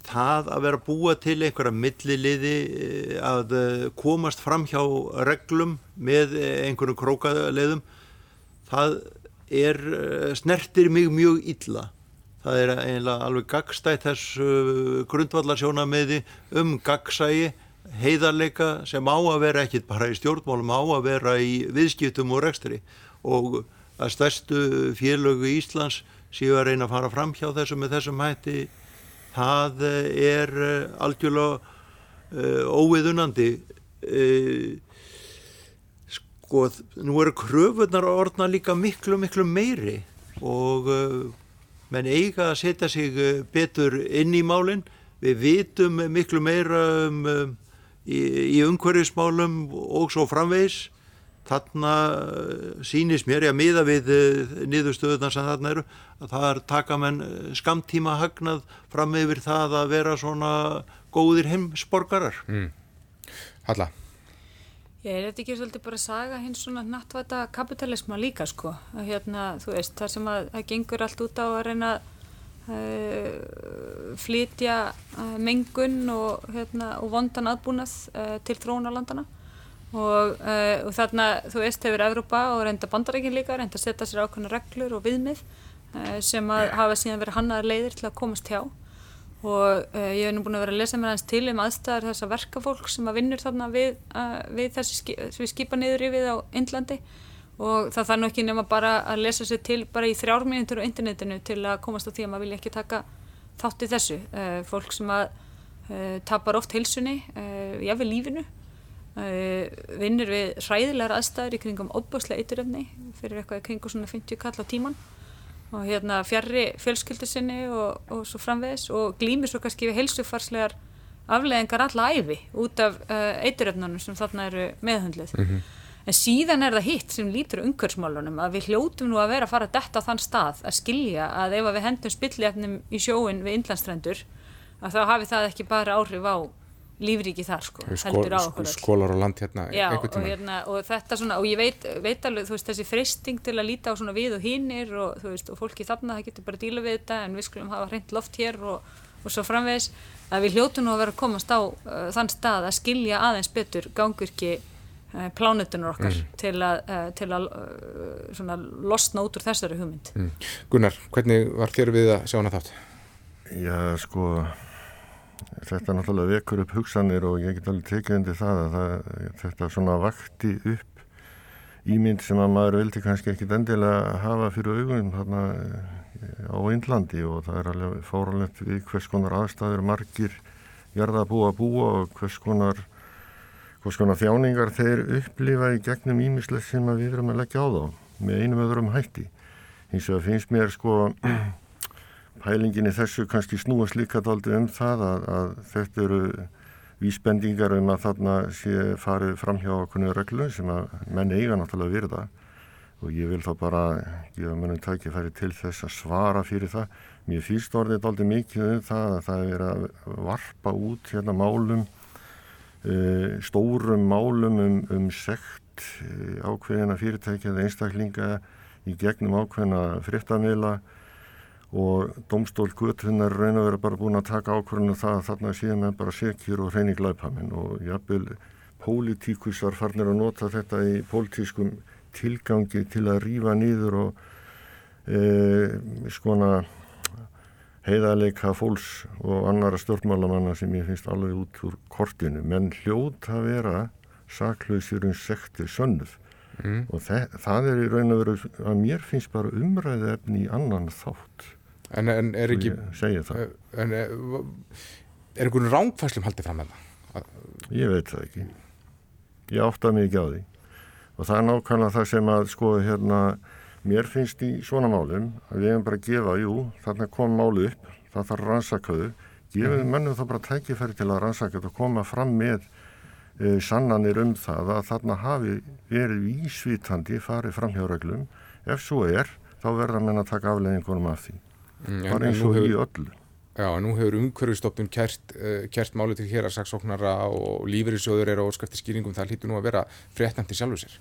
það að vera búa til einhverja milliliði eh, að eh, komast fram hjá reglum með eh, einhverjum krókaleðum það er snertir mig mjög illa. Það er eiginlega alveg gagstætt þessu grundvallarsjóna meði um gagsægi heiðarleika sem á að vera ekkit bara í stjórnmálum á að vera í viðskiptum og rekstri. Og að stærstu félögu í Íslands séu að reyna að fara fram hjá þessu með þessum hætti það eh, er eh, algjörlega uh, óviðunandi sko nú eru kröfunar að orðna líka miklu miklu meiri og menn eiga að setja sig betur inn í málinn við vitum miklu meira um, í, í umhverfismálum og svo framvegis þarna eh, sínist mér, ég að miða við eh, niðurstöðunar sem þarna eru, að það er taka menn eh, skamtíma hagnað fram yfir það að vera svona góðir heimsborgarar. Mm. Halla? Ég er þetta ekki svolítið bara að saga hins svona nattvæta kapitalisma líka sko, að hérna, þú veist, þar sem að það gengur allt út á að reyna uh, flytja uh, mengun og, hérna, og vondan aðbúnað uh, til þróunalandana og, uh, og þarna, þú veist, hefur Evrópa og reynda bandarækinn líka, reynda að setja sér ákveðna reglur og viðmið uh, sem að hafa síðan verið hannaðar leiðir til að komast hjá. Og uh, ég hef nú búin að vera að lesa mér hans til um aðstæðar þessa verkafólk sem að vinnur þarna við, við þessi skip, við skipa niður við á Indlandi. Og það þarf nú ekki nema bara að lesa sér til bara í þrjármínundur á internetinu til að komast á því að maður vilja ekki taka þátt í þessu. Fólk sem að tapar oft heilsunni, jáfnveg lífinu vinnur við hræðilegar aðstæður í kringum óbúslega eituröfni fyrir eitthvað í kringum svona 50 kall á tíman og hérna fjarrri fjölskyldu sinni og, og svo framvegis og glýmir svo kannski við heilsufarslegar afleðingar alla æfi út af uh, eituröfnunum sem þarna eru meðhundlið mm -hmm. en síðan er það hitt sem lítur umhverfsmálunum að við hljótum nú að vera að fara detta á þann stað að skilja að ef við hendum spillefnum í sjóin við innlandstrendur að þá hafi það ekki bara áhrif á lífríki þar sko, heldur á okkur skólar og land hérna Já, og, hérna, og þetta svona, og ég veit, veit alveg þú veist, þessi fristing til að líta á svona við og hinnir og og fólki þarna það getur bara að díla við þetta, en við skulum hafa hreint loft hér og, og svo framvegis að við hljótu nú að vera að komast á uh, þann stað að skilja aðeins betur gangvirki uh, plánutunar okkar mm. til að, uh, til að uh, svona losna út úr þessari hugmynd mm. Gunnar, hvernig var þér við að sjá hana þátt? Já, sko þetta náttúrulega vekur upp hugsanir og ég get alveg tekið undir það að það, þetta svona vakti upp ímynd sem að maður vildi kannski ekkit endilega hafa fyrir augunum þarna eh, á Índlandi og það er alveg fóralegt við hvers konar aðstæður margir gerða að búa að búa og hvers konar, hvers konar þjáningar þeir upplifa í gegnum ímislega sem við erum að leggja á þá með einum öðrum hætti. Hins vegar finnst mér sko pælinginni þessu kannski snúast líka daldi um það að, að þetta eru vísbendingar um að þarna sé farið fram hjá okkurnu reglu sem að menn eiga náttúrulega virða og ég vil þá bara gefa mönnum tækifæri til þess að svara fyrir það. Mér fyrst orðið daldi mikið um það að það er að varpa út hérna málum, uh, stórum málum um, um sekt uh, ákveðina fyrirtækja eða einstaklinga í gegnum ákveðina frittamila og domstól Guðtunar raun og vera bara búin að taka ákvörðinu það að þarna séum við bara sekjur og hreinir glæpaminn og jafnvel pólitíkusar farnir að nota þetta í pólitískum tilgangi til að rýfa nýður og e, skona heiðarleika fólks og annara stjórnmálamanna sem ég finnst alveg út úr kortinu. Menn hljóta að vera saklausir um sekti sönnuð. Mm. og það er í raun og veru að mér finnst bara umræði efni í annan þátt En, en er ekki segja það. En, er, er einhvern rángfæslum haldið fram með það? Ég veit það ekki. Ég átta mig ekki á því. Og það er nákvæmlega það sem að sko hérna mér finnst í svona málum að við hefum bara að gefa, jú, þarna kom málu upp það þarf rannsakaðu gefum mm. mennum þá bara tækifæri til að rannsaka og koma fram með e, sannanir um það að þarna hafi verið ísvítandi farið fram hjá reglum. Ef svo er, þá verða menn að taka afleggingunum af því bara eins og í öllu Já, nú hefur umhverfistofnun kert, uh, kert máli til hér að saksóknara og lífeyrisjóður er á óskæfti skýringum, það hlýtur nú að vera fréttnæmt í sjálfu sér.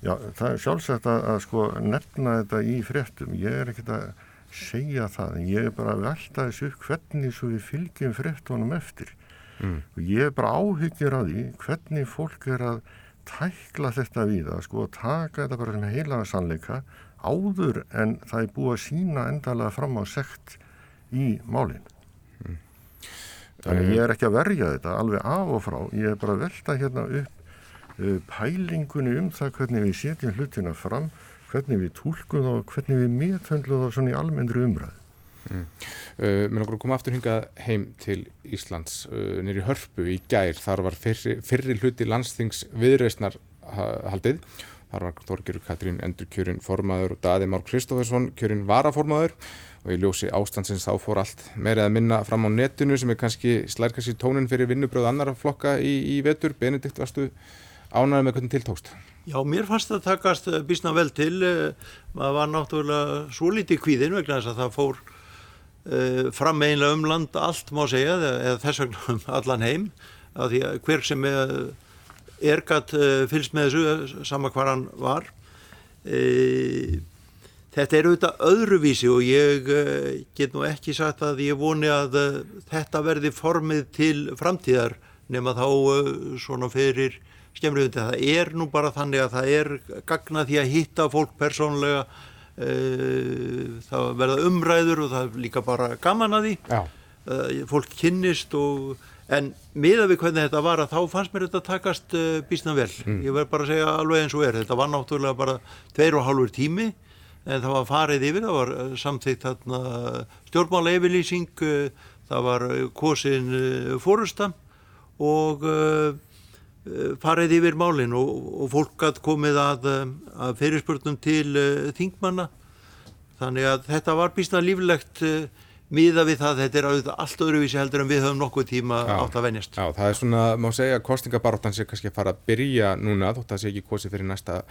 Já, það er sjálfsagt að, að sko nefna þetta í fréttum. Ég er ekkert að segja það, en ég er bara að velta þessu hvernig svo við fylgjum fréttunum eftir. Mm. Og ég er bara áhyggjur að því hvernig fólk er að tækla þetta við að sko taka þetta bara sem heilaða sannleika áður en það er búið að sína endalega fram á sekt í málinn. Mm. Þannig ég er ekki að verja þetta alveg af og frá, ég er bara að velta hérna upp uh, pælingunni um það hvernig við setjum hlutina fram, hvernig við tólkum þá, hvernig við meðtöndlu þá svona í almennri umræðu. Mm. Uh, Mér að koma aftur hingað heim til Íslands uh, nýri hörpu í gær, þar var fyrri, fyrri hluti landsþings viðreysnar haldið, þar var Þorgjörg Katrín Endur kjörinn formaður og Daði Már Kristófersson kjörinn varaformaður og í ljósi ástandsins þá fór allt meira að minna fram á netinu sem er kannski slærkast í tónin fyrir vinnubröð annara flokka í, í vetur. Benedikt, varstu ánæður með hvernig tiltókst? Já, mér fannst það takast eh, bísna vel til. Eh, maður var náttúrulega svo lítið kvíðin vegna þess að það fór uh, fram einlega um land allt má segja, eða þess vegna um allan heim. Að því að hver sem er, er gatt uh, fylgst með þessu, sama hvað hann var. Uh, Þetta er auðvitað öðruvísi og ég uh, get nú ekki sagt að ég voni að þetta verði formið til framtíðar nema þá svona fyrir skemmriðundi. Það er nú bara þannig að það er gagna því að hitta fólk persónlega, það verða umræður og það er líka bara gaman að því. Fólk kynnist og en miða við hvernig þetta var að þá fannst mér þetta takast bísna vel. Mm. Ég verð bara að segja alveg eins og er. Þetta var náttúrulega bara tveir og hálfur tími en það var farið yfir, það var eh, samþýtt stjórnmála yfirlýsing, eh, það var eh, kosin fórusta og farið yfir málinn og, og fólk hatt komið að, að fyrirspurnum til þingmanna þannig að þetta var býstna líflegt miða við það, þetta er auðvitað allt öðruvísi heldur en við höfum nokkuð tíma já, átt að venjast. Já, það er svona, má segja, kostningabaróttan sé kannski að fara að byrja núna þótt að það sé ekki kosið fyrir næsta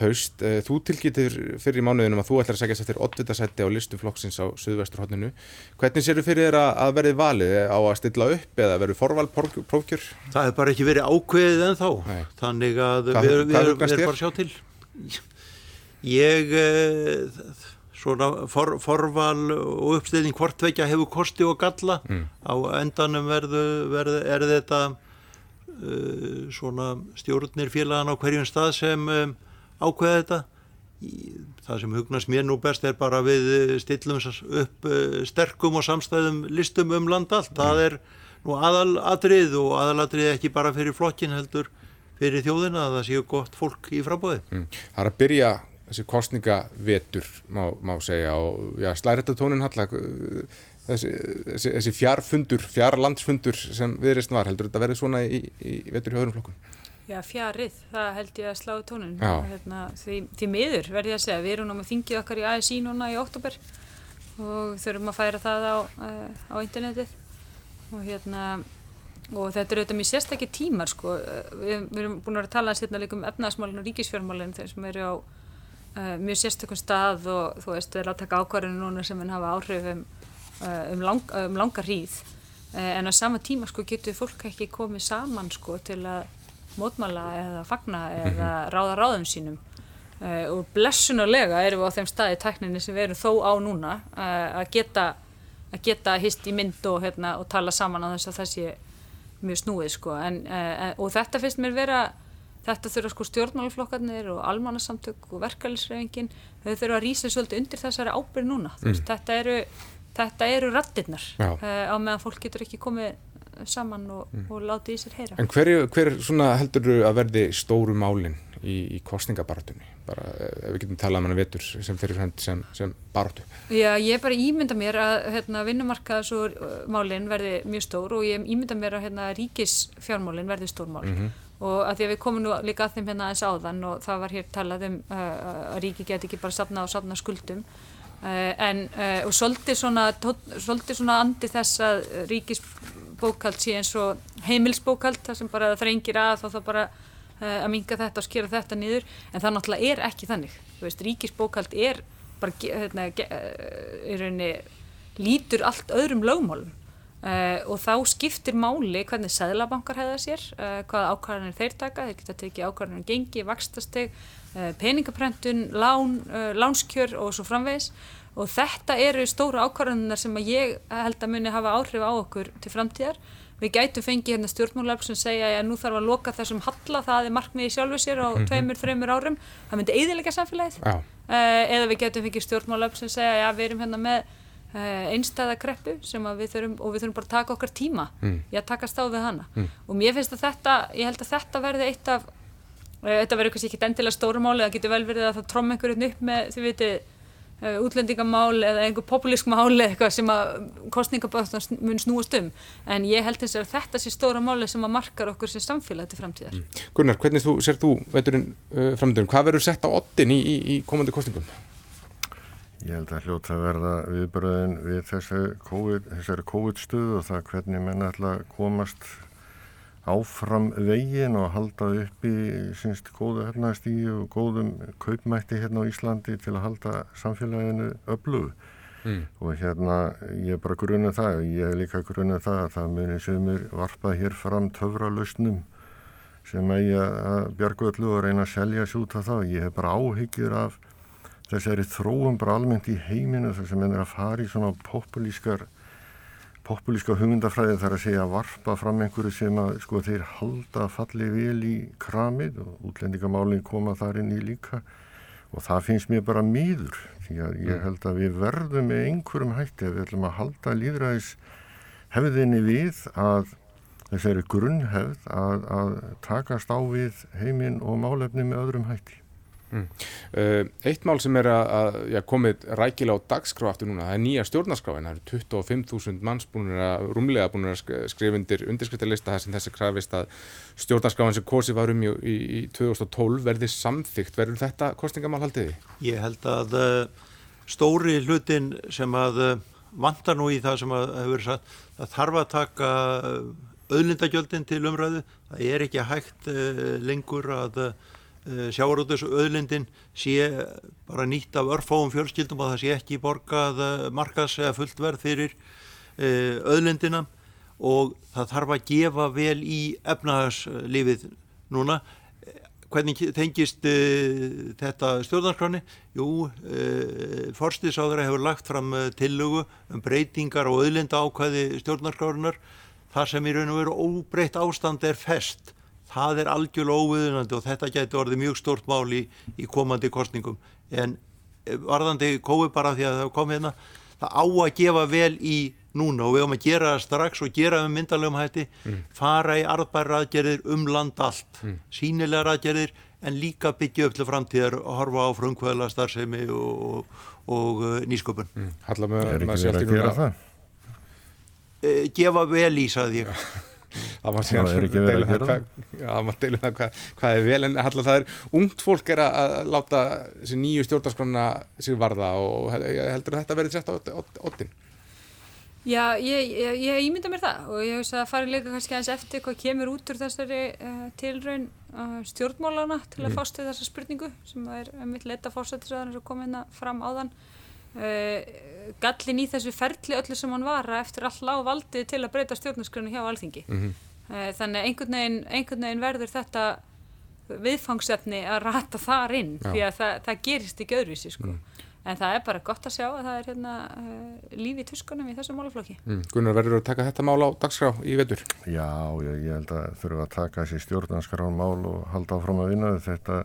haust. Eh, þú tilgýttir fyrir mánuðinum að þú ætlar að segja sér oddvitasætti á listu flokksins á Suðvesturhóttinu. Hvernig sér þú fyrir þér að verði valið á að stilla upp eða verður forvalprófkjör? Það hefur bara ekki verið ákveðið en þá. Nei. Þannig að hvað, við, við, við erum bara að sjá til. Ég, eh, svona for, forval og uppstilning hvortveikja hefur kosti og galla. Mm. Á endanum verðu, verðu, er þetta uh, svona stjórnir félagan á hverjum stað sem um, ákveða þetta það sem hugnast mér nú best er bara við stillum upp eh, sterkum og samstæðum listum um land allt, það er nú aðalatrið og aðalatrið ekki bara fyrir flokkin heldur fyrir þjóðina að það séu gott fólk í frambóði mm. Það er að byrja þessi kostningavetur má, má segja og slærættatónin þessi, þessi, þessi fjárfundur, fjárlandsfundur sem viðreist var heldur þetta verið svona í, í vetur hjá öðrum flokkum? Já, fjarið, það held ég að slá tónun hérna, því, því miður verði ég að segja við erum náma þingið okkar í ASI núna í oktober og þurfum að færa það á, uh, á internetið. Og hérna og þetta er auðvitað mjög sérstakki tímar sko. við, við erum búin að vera að tala hérna um efnaðasmálinn og ríkisfjármálinn þeir sem eru á uh, mjög sérstakkum stað og þú veist, við erum að taka ákvarðinu núna sem við hafa áhrif um, uh, um, lang, um langar hríð. En á sama tíma sko, getur fólk ekki komið saman sko, til að mótmala eða fagna eða mhm. ráða ráðum sínum. Uh, og blessunulega erum við á þeim staði tækninni sem við erum þó á núna uh, að geta að geta hist í mynd og, hérna, og tala saman á þess að það sé mjög snúið sko. En, uh, og þetta finnst mér vera þetta þurfa sko stjórnmálaflokkarnir og almannasamtök og verkefælisreifingin þau þurfa að rýsa svolítið undir þessari ábyrð núna mm. veist, þetta eru, þetta eru rattirnar uh, á meðan fólk getur ekki komið saman og, mm. og látið í sér heyra. En hver, hver heldur þú að verði stóru málinn í, í kostningabaratunni? Bara eh, ef við getum talað um hana vetur sem fyrir sem, sem baratu. Já, ég bara ímynda mér að hérna, vinnumarkaðs og málinn verði mjög stór og ég ímynda mér að hérna, ríkisfjármálinn verði stór mál. Mm -hmm. Og að því að við komum nú líka að þeim hérna eins áðan og það var hér talað um uh, að ríki geti ekki bara safna og safna skuldum. Uh, en, uh, og svolítið svona, svona andi þess að ríkis bókald sé eins og heimilsbókald þar sem bara það þrengir að þá þá bara uh, að minga þetta og skera þetta niður. En það náttúrulega er ekki þannig. Veist, ríkisbókald er bara hérna, í rauninni lítur allt öðrum lögmálum uh, og þá skiptir máli hvernig sæðlabankar hefða sér uh, hvaða ákvarðanir þeir taka, þeir geta tekið ákvarðanir gengi, vakstasteg, peningaprentun lán, lánskjör og svo framvegis og þetta eru stóra ákvarðanar sem ég held að muni hafa áhrif á okkur til framtíðar. Við gætu fengið hérna stjórnmálöf sem segja að nú þarf að loka þessum halla, það er markmiði sjálfu sér á mm -hmm. tveimur, þreimur árum, það myndi eiðilega samfélagið. Uh, eða við gætu fengið stjórnmálöf sem segja að við erum hérna með uh, einstæða kreppu sem við þurfum, og við þurfum bara að taka okkar tíma mm. í að taka stáð við hana. Mm. Og mér finnst að þetta, ég held að þetta verði eitt af, uh, þetta verður kannski ekki endilega stórumáli, það getur vel verið að það tróma einhverjum upp með, þið vitið, Eh, útlendingamál eða einhver populísk mál eða eitthvað sem að kostningabáðan mun snúast um en ég held þess að þetta sé stóra máli sem að markar okkur sem samfélag til framtíðar mm. Gunnar, hvernig þú, sér þú veiturinn uh, framtíðum, hvað verður sett á ottin í, í, í komandi kostningum? Ég held að hljóta að verða viðbröðin við þessari COVID, COVID stuð og það hvernig menn ætla að komast áfram vegin og halda upp í sínst góðu hernaðstígi og góðum kaupmætti hérna á Íslandi til að halda samfélaginu öflugu mm. og hérna ég er bara grunnað það og ég er líka grunnað það að það munir sem er varpað hér fram töfralausnum sem að ég að bjargu öllu og reyna að selja sér út af það og ég hef bara áhyggjur af þessari þróum bara almennt í heiminu þess að menn er að fara í svona populískar populíska hugmyndafræði þar að segja að varpa fram einhverju sem að sko þeir halda falli vel í kramið og útlendingamálinn koma þar inn í líka og það finnst mér bara mýður því að ég mm. held að við verðum með einhverjum hætti að við ætlum að halda líðræðis hefðinni við að þessari grunnhefð að, að takast á við heiminn og málefni með öðrum hætti. Mm. Uh, eitt mál sem er að, að komið rækilega á dagskrá aftur núna, það er nýja stjórnarskráin, það eru 25.000 manns búinir að rúmlega búinir að skrifundir undirskriftarlista þar sem þessi krafist að stjórnarskráin sem kosi var um í, í, í 2012 verði samþygt, verður þetta kostingamál haldiði? Ég held að uh, stóri hlutin sem að uh, vantar nú í það sem að hefur sagt, það þarf að taka auðlindagjöldin til umræðu, það er ekki hægt lengur að Eh, sjáarútus öðlindin sé bara nýtt af örfáum fjölskyldum og það sé ekki borgað eh, markas eða fullt verð fyrir eh, öðlindina og það þarf að gefa vel í efnahagslífið núna. Hvernig tengist þetta stjórnarskráni? Jú, Forstiðsáðara hefur lagt fram tillögu um breytingar og öðlinda ákvæði stjórnarskrárunar þar sem í raun og veru óbreytt ástand er fest það er algjörlega óviðunandi og þetta getur orðið mjög stort mál í, í komandi kostningum en eh, varðandi kói bara því að það kom hérna það á að gefa vel í núna og við höfum að gera það strax og gera um myndalegum hætti mm. fara í arðbæra aðgerðir um land allt mm. sínilegar aðgerðir en líka byggja upp til framtíðar og horfa á frumkvæðla starfsemi og, og, og uh, nýsköpun mm. Hallar með að maður sjálf gera það? Uh, gefa vel í, saði ég það má segja það má deila það hvað, hvað er vel en hallar það er ungt fólk er að láta þessi nýju stjórnarskrona sig varða og heldur þetta verið sett á ottin Já, ég, ég, ég ímynda mér það og ég hef að fara líka kannski aðeins eftir hvað kemur út úr þessari uh, tilraun uh, stjórnmálana til að mm. fástu þessa spurningu sem er mitt leta fórsættisraðan sem kom hérna fram áðan uh, gallin í þessu ferli öllu sem hann var eftir all lág valdi til að breyta stjórnarskrönu hjá alþingi mm -hmm. þannig einhvern veginn, einhvern veginn verður þetta viðfangsefni að rata þar inn Já. því að það, það gerist ekki öðruvísi sko. en það er bara gott að sjá að það er hérna uh, líf í tuskunum í þessum málaflokki Mm. Gunnar verður að taka þetta mál á dagskrá í vetur. Já, ég, ég held að þurfa að taka þessi stjórnanskarán mál og halda áfram að vinna þetta,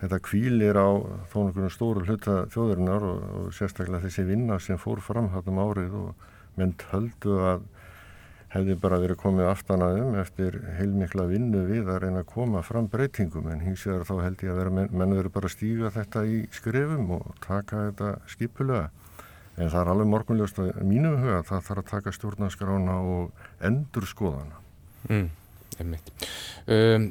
þetta kvílir á þó einhvern stóru hluta þjóðurinnar og, og sérstaklega þessi vinna sem fór fram hann um árið og menn töldu að hefði bara verið komið aftanaðum eftir heilmikla vinnu við að reyna að koma fram breytingum en hins vegar þá held ég að vera, menn, menn verið bara að stíga þetta í skrefum og taka þetta skipulega en það er alveg morgunljóst að mínum huga að það þarf að taka stjórnarskrána og endur skoðana. Mm. Um,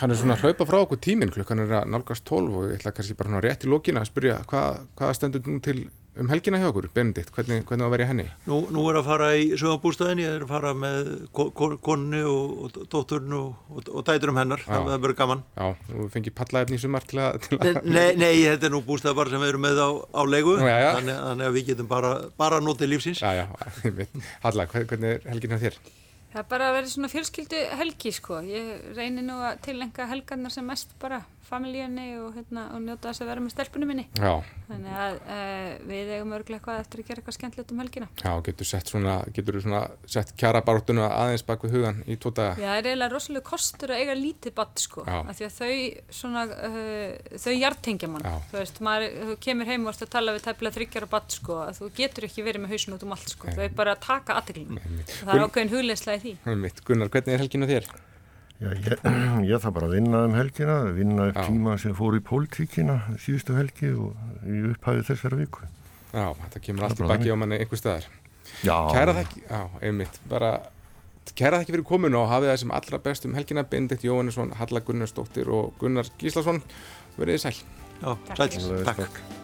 hann er svona að hlaupa frá okkur tíminn, klukkan er að nálgast 12 og ég ætla kannski bara rétt í lókina að spyrja hvað, hvað stendur nú til um helgina hjá okkur, Benedikt, hvernig, hvernig vera í henni? Nú, nú er að fara í sögambústæðin, ég er að fara með ko- ko- konni og, dótturinn og, og, og dæturum hennar, Já. það verður gaman. Já, þú fengið pallaefni í sumar til að, Nei, nei, þetta er nú bústæð bara sem við erum með á, á já. Þannig, þannig að við getum bara, bara notið lífsins. Já, já. Halla, hvern- hvernig er helgin hjá þér? Það er bara að vera svona fjölskyldu helgi sko. ég reynir nú að tilenga helgarnar sem mest bara familíunni og, hérna, og njóta þess að vera með stelpunum minni Já, þannig að uh, við eigum örglega eitthvað eftir að gera eitthvað skemmtilegt um helgina já, getur sett svona, getur svona sett kjara baróttuna aðeins bak við hugan í daga. Já, það er eiginlega rosalega kostur að eiga lítið badd sko, Já. af því að þau svona, uh, þau hjartengja mann Já. þú veist, maður, þú kemur heim og að tala við tæpilega þryggjar og badd sko, að þú getur ekki verið með hausin út um allt sko, þau bara taka aðteglinu Einmitt. og það er ákveðin hugleislega í því. Gunnar, hvernig er helgin hjá þér? Já, ég, ég þarf bara að vinna um helgina, vinna upp Já. tíma sem fór í pólitíkina síðustu helgi og í upphæði þessari viku. Já, þetta kemur allt í Það er bara baki á manni einhver staðar. Já, Kæra þekki, já, einmitt, bara kæra þekki fyrir kominu og hafið það sem allra best um helgina, Benedikt Jóhannesson, Halla Gunnarsdóttir og Gunnar Gíslason, verið þið sæl. Já. Alveg takk. takk.